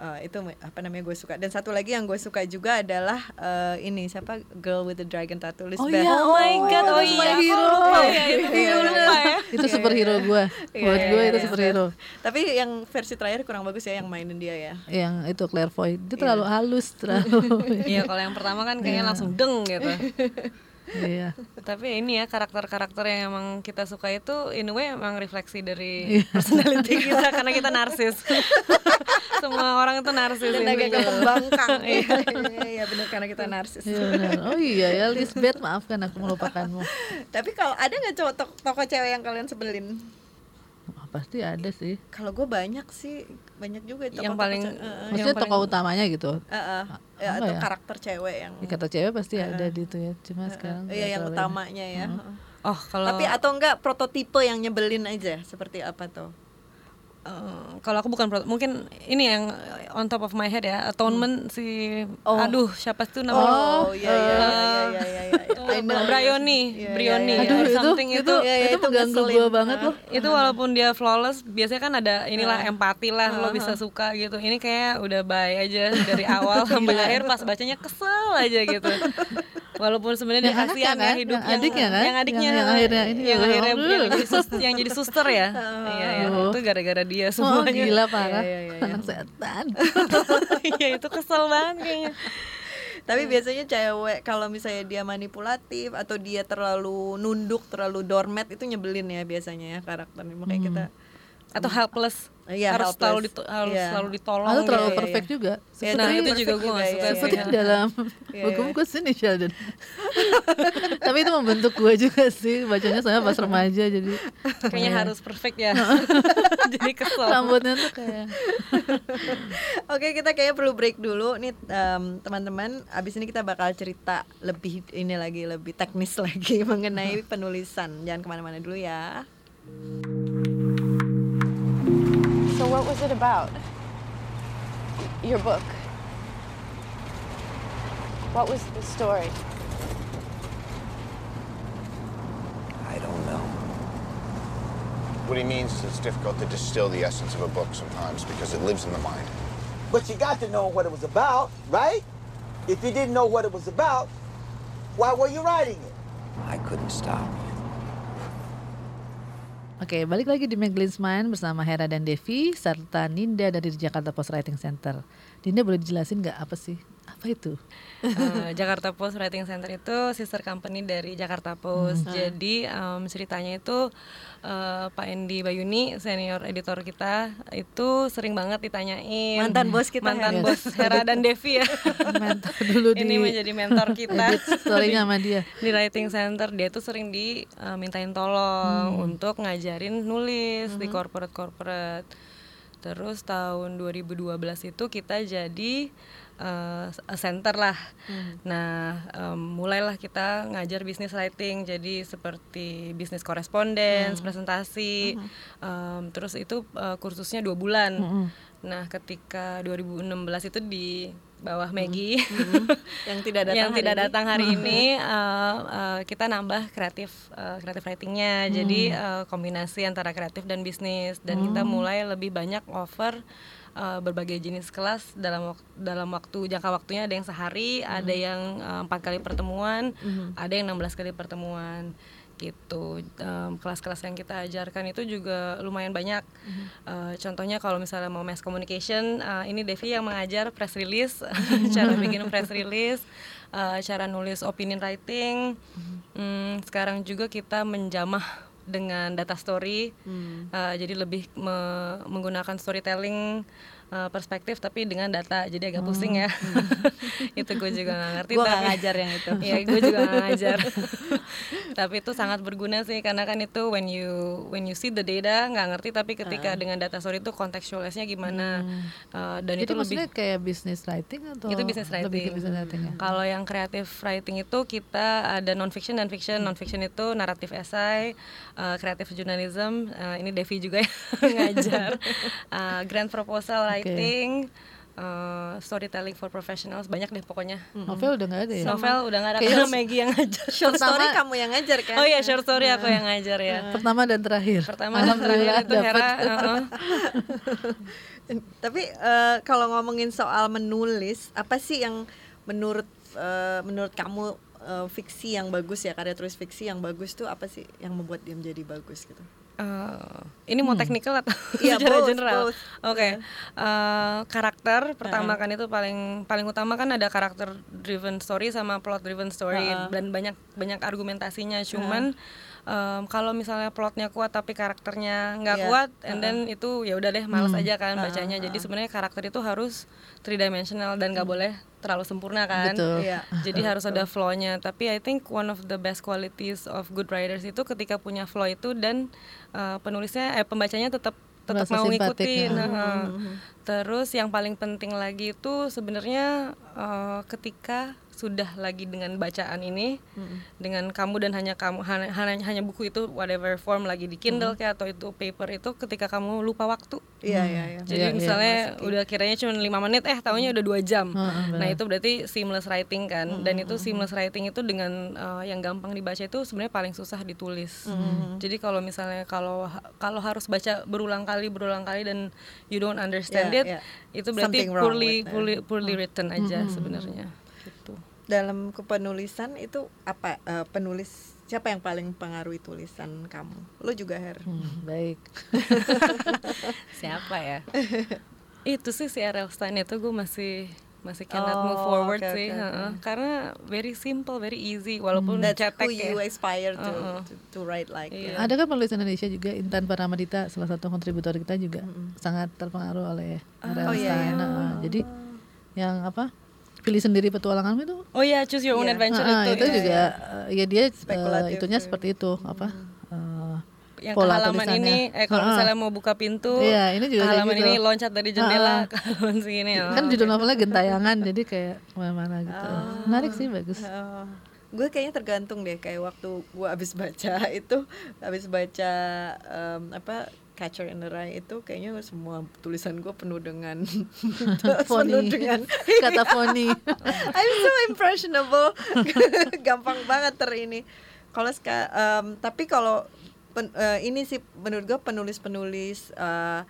Eh, itu apa namanya gue suka. Dan satu lagi yang gue suka juga adalah eh, ini siapa? Girl with the Dragon Tattoo oh Lisbeth iya Oh my god, oh (laughs) itu iya, hero. Ya, itu Iya, ya. itu superhero gue buat gue iya, itu iya. superhero. tapi yang versi terakhir kurang bagus ya yang mainin dia ya. Yang itu Claire Foy. Dia terlalu halus terlalu. (laughs) Iya, kalau yang pertama kan kayaknya langsung deng gitu. iya. Tapi ini ya karakter-karakter yang emang kita suka itu in a way emang refleksi dari personality kita karena kita narsis. (laughs) Semua orang itu narsis dan agak intinya. kembangkang (laughs) iya iya, iya benar karena kita narsis Iya benar. Oh iya ya Lisbeth maafkan aku melupakanmu. tapi kalau ada nggak cowok tok- tokoh cewek yang kalian sebelin Apa pasti ada sih. Kalau gue banyak sih, banyak juga tokoh-tokoh Yang paling- eh, eh, Maksudnya paling- tokoh utamanya gitu. eh, eh, ya, atau ya? karakter cewek yang Ya, kata cewek pasti ada di itu ya. Cuma sekarang Iya yang ini. utamanya ya. Oh kalau Tapi atau enggak prototipe yang nyebelin aja seperti apa tuh? Eh, kalau aku bukan mungkin ini yang on top of my head ya atonement si Oh. aduh siapa tuh namanya Oh iya iya iya iya iya. iya. Brioni Iya, iya, Brioni. Aduh itu something itu itu iya, itu itu mengganggu gue banget loh. itu walaupun dia flawless biasanya kan ada inilah empati lah lo bisa suka gitu ini kayak udah bye aja dari awal (laughs) sampai akhir pas bacanya kesel aja gitu walaupun sebenarnya dia anaknya kasihan ya kan? hidup Yang adiknya kan? yang adiknya Yang- akhirnya ini yang loh. akhirnya yang jadi, suster ya (laughs) iya ya itu gara-gara dia Oh semuanya gila parah. Iya, iya, iya. Anak (laughs) setan. (laughs) iya itu kesel banget kayaknya Tapi biasanya cewek kalau misalnya dia manipulatif atau dia terlalu nunduk, terlalu doormat itu nyebelin ya biasanya ya karakternya. Makanya kita atau helpless Iya, harus helpless. selalu dito- harus Iya. selalu ditolong Atau terlalu iya, iya. perfect juga. Ya, Seperti nah, itu juga gue gak juga, suka iya, sih. seperti iya. di dalam Iya, bukuku sini Sheldon. (laughs) Tapi itu membentuk gue juga sih bacanya saya pas remaja jadi kayaknya harus perfect ya (laughs) (laughs) jadi kesel rambutnya tuh kayak Oke kita kayaknya perlu break dulu nih em, teman-teman. Abis ini kita bakal cerita lebih ini lagi lebih teknis lagi mengenai penulisan. Jangan ke mana-mana dulu ya. So, what was it about? Your book. What was the story? I don't know. What he means is it's difficult to distill the essence of a book sometimes because it lives in the mind. But you got to know what it was about, right? If you didn't know what it was about, why were you writing it? I couldn't stop. Oke, balik lagi di Maglins Mind bersama Hera dan Devi serta Ninda dari Jakarta Post Writing Center. Ninda boleh dijelasin nggak apa sih? Apa itu? Eh, Jakarta Post Writing Center itu sister company dari Jakarta Post. Hmm. Jadi em, ceritanya itu eh, Pak Endi Bayuni senior editor kita itu sering banget ditanyain Mantan bos kita, mantan Hera. bos Hera dan Devi ya. (laughs) Mentor dulu di Ini menjadi mentor kita. story-nya (laughs) sama dia. di writing center dia tuh sering dimintain tolong untuk ngajarin nulis di corporate corporate terus tahun 2012 itu kita jadi a center lah. Nah em, mulailah kita ngajar bisnis writing. Jadi seperti bisnis correspondence presentasi em, terus itu eh, kursusnya dua bulan. Nah ketika 2016 itu di bawah Maggie. (laughs) Yang tidak datang yang hari tidak ini. datang hari ini uh, uh, kita nambah kreatif uh, kreatif writingnya. Jadi uh, kombinasi antara kreatif dan bisnis. Dan kita mulai lebih banyak offer uh, berbagai jenis kelas. Dalam dalam waktu jangka waktunya ada yang sehari ada yang uh, empat kali pertemuan ada yang 16 kali pertemuan gitu. Em, kelas-kelas yang kita ajarkan itu juga lumayan banyak. Eh, contohnya kalau misalnya mau mass communication eh, ini Devi yang mengajar press release (laughs) (laughs) cara bikin press release eh, cara nulis opinion writing. Hmm, sekarang juga kita menjamah dengan data story. Eh, jadi lebih me- menggunakan storytelling eh, perspektif tapi dengan data jadi agak pusing ya (laughs) itu gue juga nggak ngerti Gue gak ngajar yang itu. Iya, gue juga nggak (laughs) ngajar. (laughs) tapi itu sangat berguna sih karena kan itu when you when you see the data nggak ngerti tapi ketika dengan data story itu contextualnya gimana Uh, dan Jadi itu lebih kayak business writing atau itu business lebih ke writing. business writing ya? Kalau yang creative writing itu kita ada non fiction dan fiction. Non fiction itu naratif essay, uh, creative journalism. uh, ini Devi juga yang ngajar. Uh, grand proposal writing, uh, storytelling for professionals. Banyak deh pokoknya. Novel udah nggak ada ya? Novel udah nggak ada Kayaknya karena Maggie yang ngajar. Short story kamu yang ngajar kan? Oh iya short story aku yang ngajar ya. Pertama dan terakhir. Pertama dan terakhir itu Hera. uh-uh. (laughs) Tapi eh, kalau ngomongin soal menulis, apa sih yang menurut eh, menurut kamu eh, fiksi yang bagus ya karya tulis fiksi yang bagus tuh apa sih yang membuat dia menjadi bagus gitu? Eh, ini mau technical atau (laughs) Iya, secara both, general? Oke, Eh, karakter pertama kan itu paling paling utama kan ada karakter driven story sama plot driven story dan banyak banyak argumentasinya. Cuman em, kalau misalnya plotnya kuat tapi karakternya nggak Iya, kuat and then itu ya udah deh males aja kan bacanya. Jadi sebenarnya karakter itu harus three dimensional dan nggak boleh terlalu sempurna kan. Betul. Iya. jadi harus ada flow-nya. Tapi I think one of the best qualities of good writers itu ketika punya flow itu dan uh, penulisnya eh pembacanya tetap tetap Merasa mau ngikutin. ya. Heeh. terus yang paling penting lagi itu sebenarnya uh, ketika sudah lagi dengan bacaan ini dengan kamu dan hanya kamu hanya, hanya buku itu whatever form lagi di Kindle kayak atau itu paper itu ketika kamu lupa waktu Iya iya iya. jadi Iya, iya. misalnya udah kiranya cuma lima menit, eh tahunya udah dua jam. Heeh, nah itu berarti seamless writing kan. Dan itu seamless writing itu dengan uh, yang gampang dibaca itu sebenarnya paling susah ditulis. Jadi kalau misalnya kalau kalau harus baca berulang kali berulang kali dan you don't understand Yeah, it, yeah. itu berarti poorly it. poorly, poorly written aja sebenarnya. Gitu. Dalam kepenulisan itu apa eh, penulis siapa yang paling pengaruhi tulisan kamu? Lo juga Her. Hmm, baik. (laughs) Siapa ya? itu sih si R.L. Stein itu gue masih masih cannot move Oh, forward oke, sih, oke. heeh. karena very simple, very easy, walaupun That's cetek who ya. you aspire to, Uh-uh. to, to write like. Ya. Ada kan penulis Indonesia juga Intan Paramadita salah satu kontributor kita juga sangat terpengaruh oleh R.L. Oh, iya, Stein. iya. Nah, jadi yang apa? Pilih sendiri petualangan itu Oh ya, choose your own Iya. adventure Ah, itu, itu ya. juga eh, ya dia Spekulatif itunya ya. seperti itu apa eh, yang pola halaman tulisannya. ini, eh kalau Ah, ah. misalnya mau buka pintu, Iya, ini juga halaman gitu. ini loncat dari jendela ke halaman sini. oh, kan judul novelnya gentayangan jadi kayak ke mana-mana gitu menarik sih bagus Oh, gue kayaknya tergantung deh kayak waktu gue abis baca (laughs) itu abis baca em, apa Catcher in the Rye itu kayaknya semua tulisan gue penuh dengan (laughs) (laughs) penuh Funny. dengan (laughs) kata Foni I'm so impressionable gampang banget ter ini kalau em, tapi kalau pen- eh, ini sih menurut gue penulis-penulis eh,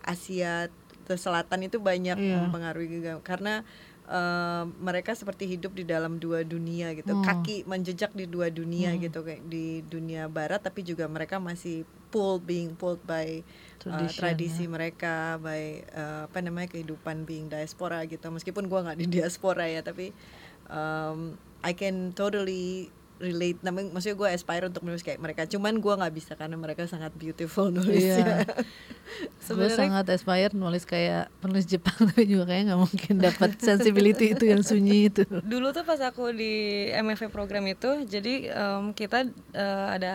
Asia Selatan itu banyak Iya. mempengaruhi juga karena eh, mereka seperti hidup di dalam dua dunia gitu. Hmm. kaki menjejak di dua dunia gitu kayak di dunia barat tapi juga mereka masih pulled being pulled by uh, tradisi mereka by uh, apa namanya kehidupan being diaspora gitu. Meskipun gua nggak di diaspora ya tapi um, I can totally relate namanya maksudnya gue aspire untuk menulis kayak mereka cuman gua nggak bisa karena mereka sangat beautiful (laughs) nulisnya Iya. (laughs) gue Sebenarnya- sangat aspire nulis kayak penulis Jepang (laughs) tapi juga kayak nggak mungkin dapat sensibility itu yang sunyi itu Dulu tuh pas aku di MFA program itu, jadi em, kita eh, ada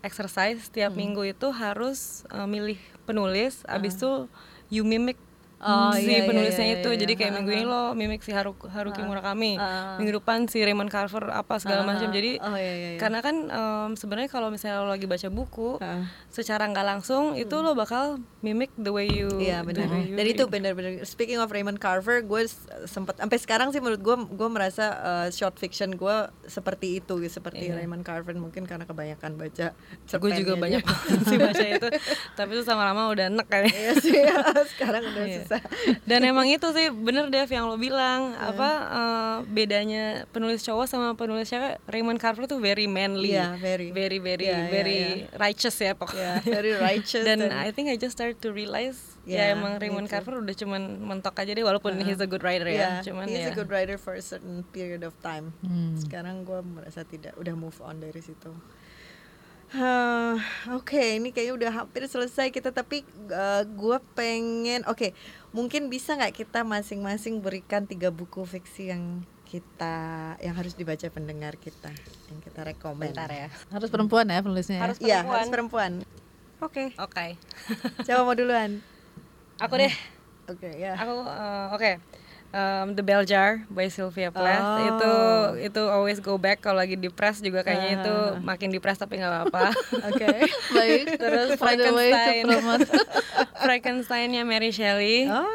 exercise setiap Hmm. minggu itu harus eh, milih penulis, abis itu you mimic Ah. Oh, si iya, iya, penulisnya iya, itu. iya. Jadi kayak Ha, minggu ini lo mimik si Haru, Haruki Murakami, Ah. minggu depan si Raymond Carver apa segala macam. Jadi oh iya iya, iya. karena kan em, sebenarnya kalau misalnya lo lagi baca buku, Ah. secara nggak langsung itu lo bakal mimik the way you Iya benar. Dan itu benar-benar. Speaking of Raymond Carver, gue sempat sampai sekarang sih menurut gue, gue merasa uh, short fiction gue seperti itu, seperti Iya. Raymond Carver mungkin karena kebanyakan baca. gue juga banyak sih baca itu (laughs) tapi itu sama lama udah enek kayaknya Iya sih, (laughs) sekarang udah Iya. Susah. (laughs) dan emang itu sih bener Dev yang lo bilang apa eh, bedanya penulis cowok sama penulis cewek Raymond Carver tuh very manly Iya, very. very very Iya, iya, very iya. righteous ya pokoknya Ya, very righteous (laughs) dan I think I just start to realize Iya, ya emang Raymond too. Carver udah cuman mentok aja deh walaupun he's a good writer ya yeah, cuman he's ya a good writer for a certain period of time. Hmm. Sekarang gue merasa tidak, udah move on dari situ. Hah, Oke, ini kayaknya udah hampir selesai kita, tapi gue pengen, oke, mungkin bisa nggak kita masing-masing berikan tiga buku fiksi yang kita, yang harus dibaca pendengar kita, yang kita rekomend. bentar ya harus perempuan ya penulisnya ya? Harus Iya, perempuan. harus perempuan. Oke, oke siapa mau duluan? aku deh Oke, ya. aku eh, oke Um, The Bell Jar by Sylvia Plath. Oh. itu itu always go back kalau lagi depres juga kayaknya itu makin depres tapi nggak apa-apa. (laughs) Oke. (laughs) baik. Terus Frankenstein. (laughs) Frankensteinnya Mary Shelley. Oh,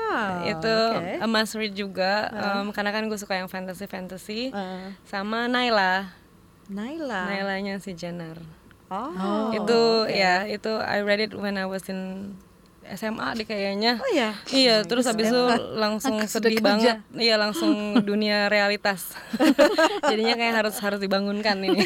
itu oke. a must read juga um, karena kan gue suka yang fantasy fantasy Uh, sama Naila Naila. Nailanya si Jenner. Oh. itu ya itu I read it when I was in SMA deh kayaknya Oh ya. Iya, terus habis itu langsung Aku sedih kerja. banget. Iya, langsung (laughs) dunia realitas. (laughs) Jadinya kayak harus harus dibangunkan ini.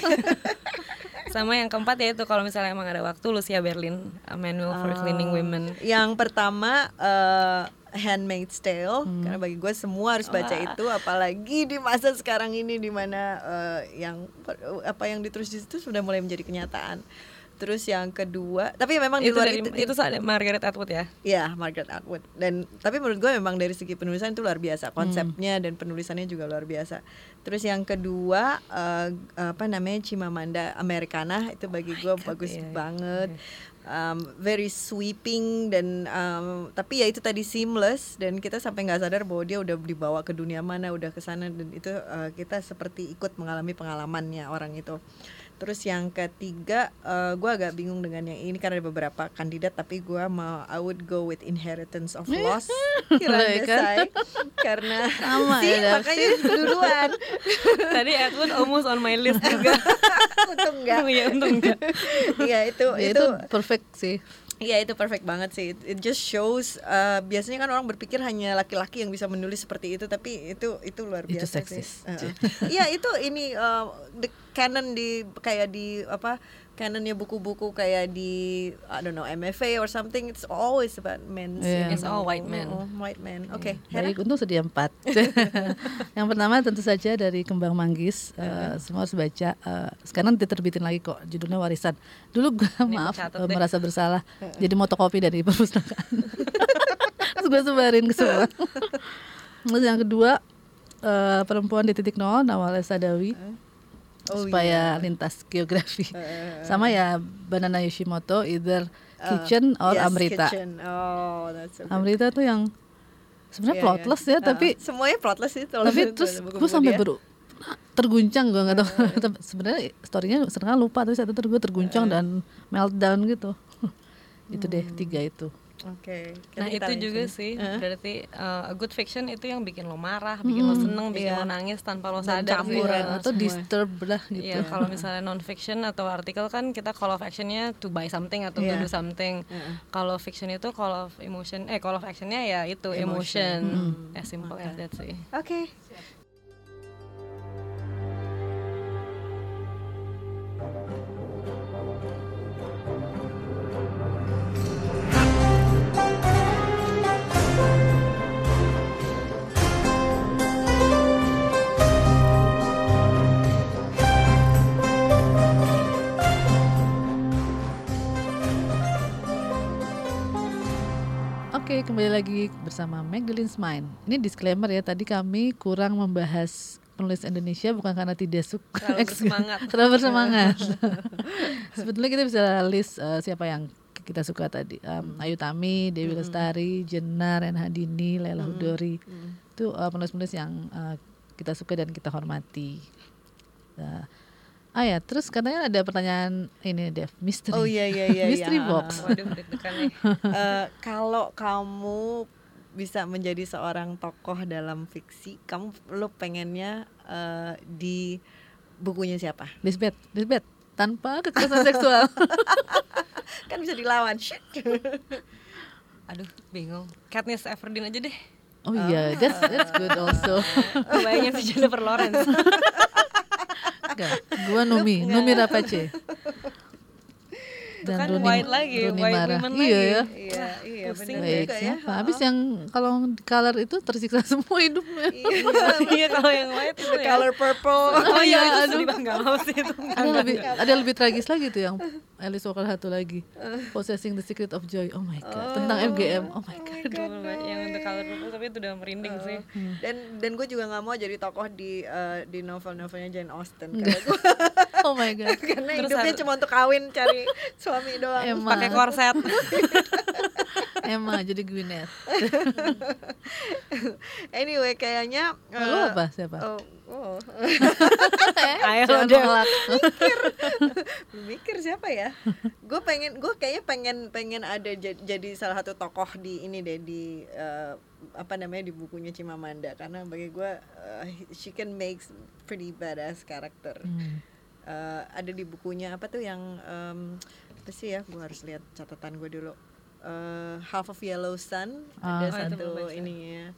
(laughs) Sama yang keempat yaitu kalau misalnya emang ada waktu Lucia Berlin, A Manual for Cleaning Women. Yang pertama eh, Handmaid's Tale karena bagi gue semua harus baca itu apalagi di masa sekarang ini di mana eh, yang apa yang ditulis di situ sudah mulai menjadi kenyataan terus yang kedua tapi memang di itu luar dari itu, itu Margaret Atwood ya Ya, Margaret Atwood. Dan tapi menurut gue memang dari segi penulisan itu luar biasa. Konsepnya dan penulisannya juga luar biasa. Terus yang kedua eh, apa namanya Chimamanda Americana itu bagi gue bagus iya, iya. banget. Um, very sweeping dan um, tapi ya itu tadi seamless dan kita sampai nggak sadar bahwa dia udah dibawa ke dunia mana, udah ke sana dan itu eh, kita seperti ikut mengalami pengalamannya orang itu. Terus yang ketiga, eh, gue agak bingung dengan yang ini karena ada beberapa kandidat, tapi gue mau I would go with Inheritance of Loss, (laughs) Kiranda kan? Sai, karena Sama (laughs) sih ya, makanya duluan, (laughs) tadi Atwood almost on my list juga untung enggak. Iya untung enggak Iya itu Ya, itu itu perfect sih. Iya itu perfect banget sih. It- It just shows uh, biasanya kan orang berpikir hanya laki-laki yang bisa menulis seperti itu, tapi itu itu luar Itu biasa seksis. sih. Uh-uh. Iya itu ini uh, the canon di kayak di apa canonnya buku-buku kayak di I don't know MFA or something. It's always about men. Iya. It's all white men. Uh-uh, white men. Oke. Hera? Baik, untung sedia empat. (laughs) yang pertama tentu saja dari Kembang Manggis. Eh, semua harus baca. Eh, sekarang diterbitin lagi kok. Judulnya Warisan. Dulu gue Ini maaf deh. merasa bersalah. Jadi motokopi dari (laughs) perpustakaan. Terus gue sebarin ke semua. (laughs) Terus yang kedua eh, perempuan di titik nol Nawal Sadawi. Oh, supaya lintas geografi. (laughs) Sama ya Banana Yoshimoto either Kitchen or Yes, Amrita. Kitchen. Oh, that's so good. Amrita tuh yang sebenarnya Iya, iya. plotless ya, Uh-uh. tapi semuanya plotless sih. tapi itu terus gue sampai baru terguncang gue nggak tahu (laughs) Tapi sebenarnya storynya sering lupa tapi satu terus gue terguncang dan meltdown gitu (laughs) itu deh tiga itu Oke. Nah Kita itu juga sih Heeh. berarti uh, a good fiction itu yang bikin lo marah, bikin lo seneng, bikin iya. lo nangis tanpa lo Dan sadar campuran. Iya, atau disturb lah gitu Iya, kalau misalnya non fiction atau artikel kan kita call of actionnya to buy something atau Iya. to do something. Kalau fiction itu call of emotion, eh call of actionnya ya itu emotion, as simple as that sih. Oke. Oke, kembali lagi bersama Magdalene's Mind. Ini disclaimer ya, tadi kami kurang membahas penulis Indonesia bukan karena tidak suka Terlalu (laughs) bersemangat. (laughs) terlalu bersemangat. (laughs) Sebetulnya kita bisa list eh, siapa yang kita suka tadi. Em, Ayu Tami, Dewi Lestari, Jenar, Ren Hadini, Lela Hudori. Itu eh, penulis-penulis yang eh, kita suka dan kita hormati. Nah, ah ya, terus katanya ada pertanyaan ini Dev, misteri. Oh iya iya iya. (laughs) Mystery iya. box. (laughs) Waduh deg-degan nih. Eh, kalau kamu bisa menjadi seorang tokoh dalam fiksi, kamu lo pengennya eh, di bukunya siapa? Lisbeth, Lisbeth tanpa kekerasan seksual. (laughs) Kan bisa dilawan. Shit. Aduh, bingung. Katniss Everdeen aja deh. Oh iya, that's that's good also. Si Jennifer Lawrence. Enggak, gua Numi, Numi Rapace. Itu kan white lagi, Rooney white Mara. women Iya lagi. ya. Iya, iya Pusing benar Baik, juga ya. siapa? Habis yang kalau color itu tersiksa (laughs) semua hidupnya. Iya kalau yang white itu The ya. color purple. Oh iya itu aduh. sedih banget nggak mau sih itu. ada lebih ada lebih tragis lagi tuh yang Alice Walker satu lagi. Possessing the Secret of Joy. Oh my god, tentang FGM. Oh my god. Aduh, yang untuk color purple tapi itu udah merinding sih. dan dan gue juga nggak mau jadi tokoh di eh, di novel-novelnya Jane Austen karena gue (laughs) Oh my god. (laughs) karena Terus hidupnya harus- cuma untuk kawin cari suami doang. Pakai korset. Emma jadi Gwyneth. (laughs) anyway, kayaknya Lu eh, apa? Siapa? Oh, oh. (laughs) Ayo Jangan deh. Belum mikir siapa ya? Gue pengen, gue kayaknya pengen pengen ada ja- jadi salah satu tokoh di ini deh di eh, apa namanya di bukunya Chimamanda karena bagi gue eh, she can make pretty badass karakter. Eh, ada di bukunya apa tuh yang em, apa sih ya? Gue harus lihat catatan gue dulu. Eh, Half of Yellow Sun Ah. ada Oh, satu baca. ininya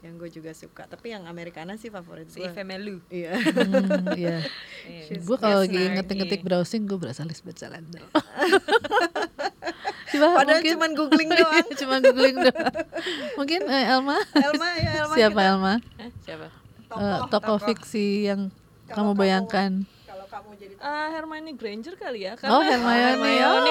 yang gue juga suka. Tapi yang Americana sih favorit Si gue. Eve Melu. Iya. Hmm, iya. (laughs) Iya. Gue kalau lagi ngetik-ngetik browsing gue berasa Lisbeth Salander. (laughs) Coba Padahal mungkin cuman googling (laughs) doang. cuma googling doang. Mungkin eh, Elma. Elma ya Elma. Siapa kita- Elma? Siapa? Eh, tokoh fiksi yang kamu bayangkan. Kalau kamu jadi Ah, Hermione Granger kali ya Oh, Hermione. Oh, Hermione.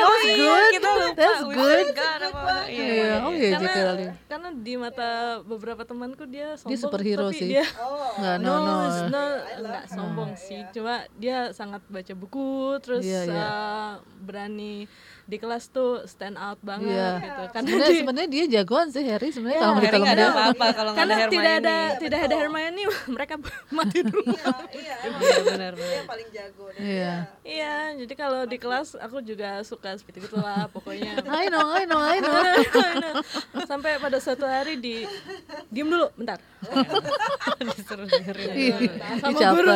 Iya, oh iya karena, JK Rowling. Di mata beberapa temanku dia sombong Dia superhero tapi sih. dia Enggak, no, no, no. no, enggak sombong sih cuma dia sangat baca buku terus Iya, iya. uh, berani di kelas tuh stand out banget Iya. gitu karena Sebenarnya sebenarnya dia jagoan sih Harry sebenarnya Iya. kalau ditolong nggak ada apa-apa kalau nggak karena ada tidak ada Hermione. tidak ada Hermione (laughs) mereka mati (laughs) dulu Iya, Iya benar benar. yang paling jago Iya. iya jadi kalau di kelas aku juga suka seperti itu lah pokoknya I know, I know, I know. (laughs) sampai pada suatu hari di diem dulu bentar (laughs) Disuruh dengerin. Sama guru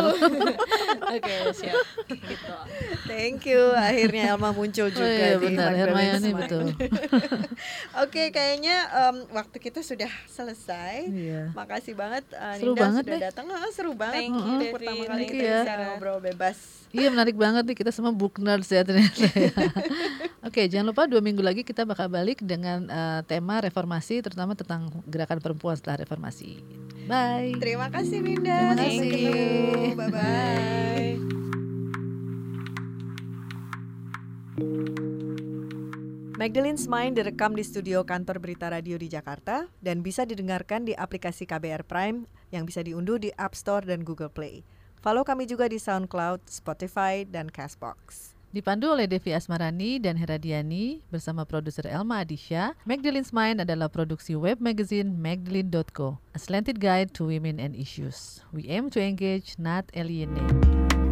(laughs) oke siap gitu Thank you. Akhirnya Elma muncul Oh juga iya di benar, Hermione betul. (laughs) Oke, kayaknya em, waktu kita sudah selesai. Iya. Makasih banget uh, Seru Ninda banget sudah deh. datang. Ah, seru banget. Thank you, Devi. pertama kali Thank kita ya. bisa ngobrol bebas. Iya menarik banget nih kita semua book nerds ya ternyata. ya. Oke jangan lupa dua minggu lagi kita bakal balik dengan eh, tema reformasi terutama tentang gerakan perempuan setelah reformasi. Bye. Terima kasih Ninda. Terima kasih. Bye bye. Magdalene's Mind direkam di studio kantor Berita Radio di Jakarta dan bisa didengarkan di aplikasi KBR Prime yang bisa diunduh di App Store dan Google Play. Follow kami juga di SoundCloud, Spotify, dan Castbox. Dipandu oleh Devi Asmarani dan Heradiani bersama produser Elma Adisha, Magdalene's Mind adalah produksi web magazine magdalene.co, a slanted guide to women and issues. We aim to engage, not alienate.